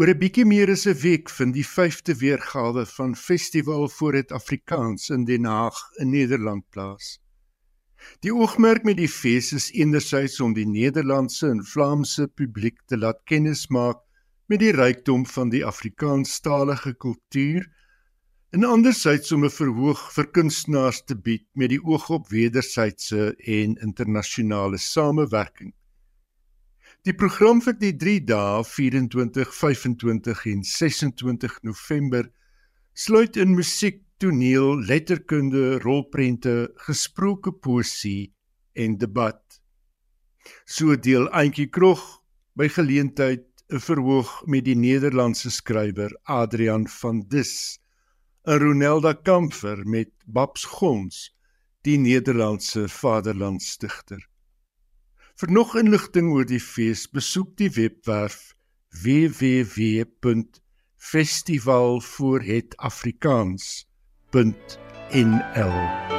Oor 'n bietjie meer as 'n week vind die 5de weergawe van Festival vir het Afrikaans in Den Haag in Nederland plaas. Die oogmerk met die fees is enerzijds om die Nederlandse en Vlaamse publiek te laat kennismaak met die rykdom van die Afrikaanstalige kultuur en andersins om 'n verhoog vir kunstenaars te bied met die oog op wederwysige en internasionale samewerking. Die program vir die 3 dae 24, 25 en 26 November sluit in musiek, toneel, letterkunde, rolprente, gesproke poesie en debat. So deel Auntie Krog by geleentheid 'n verhoog met die Nederlandse skrywer Adrian van Dis, 'n Ronelda Kamfer met Babs Gons, die Nederlandse vaderlandsdigter. Vir nog inligting oor die fees, besoek die webwerf www.festivalvoorhetafrikaans.nl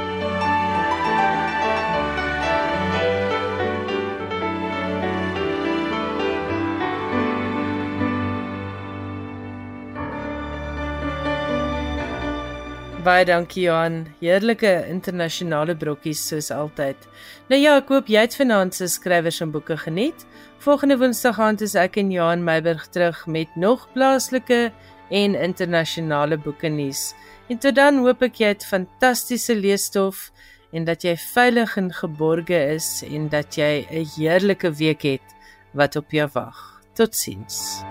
Baie dankie Johan. Heerlike internasionale brokkies soos altyd. Nou ja, ek hoop jy het vanaand se skrywers en boeke geniet. Volgende Woensdag aand is ek en Johan Meiburg terug met nog plaaslike en internasionale boeke nuus. En tot dan hoop ek jy het fantastiese leesstof en dat jy veilig en geborge is en dat jy 'n heerlike week het wat op jou wag. Totsiens.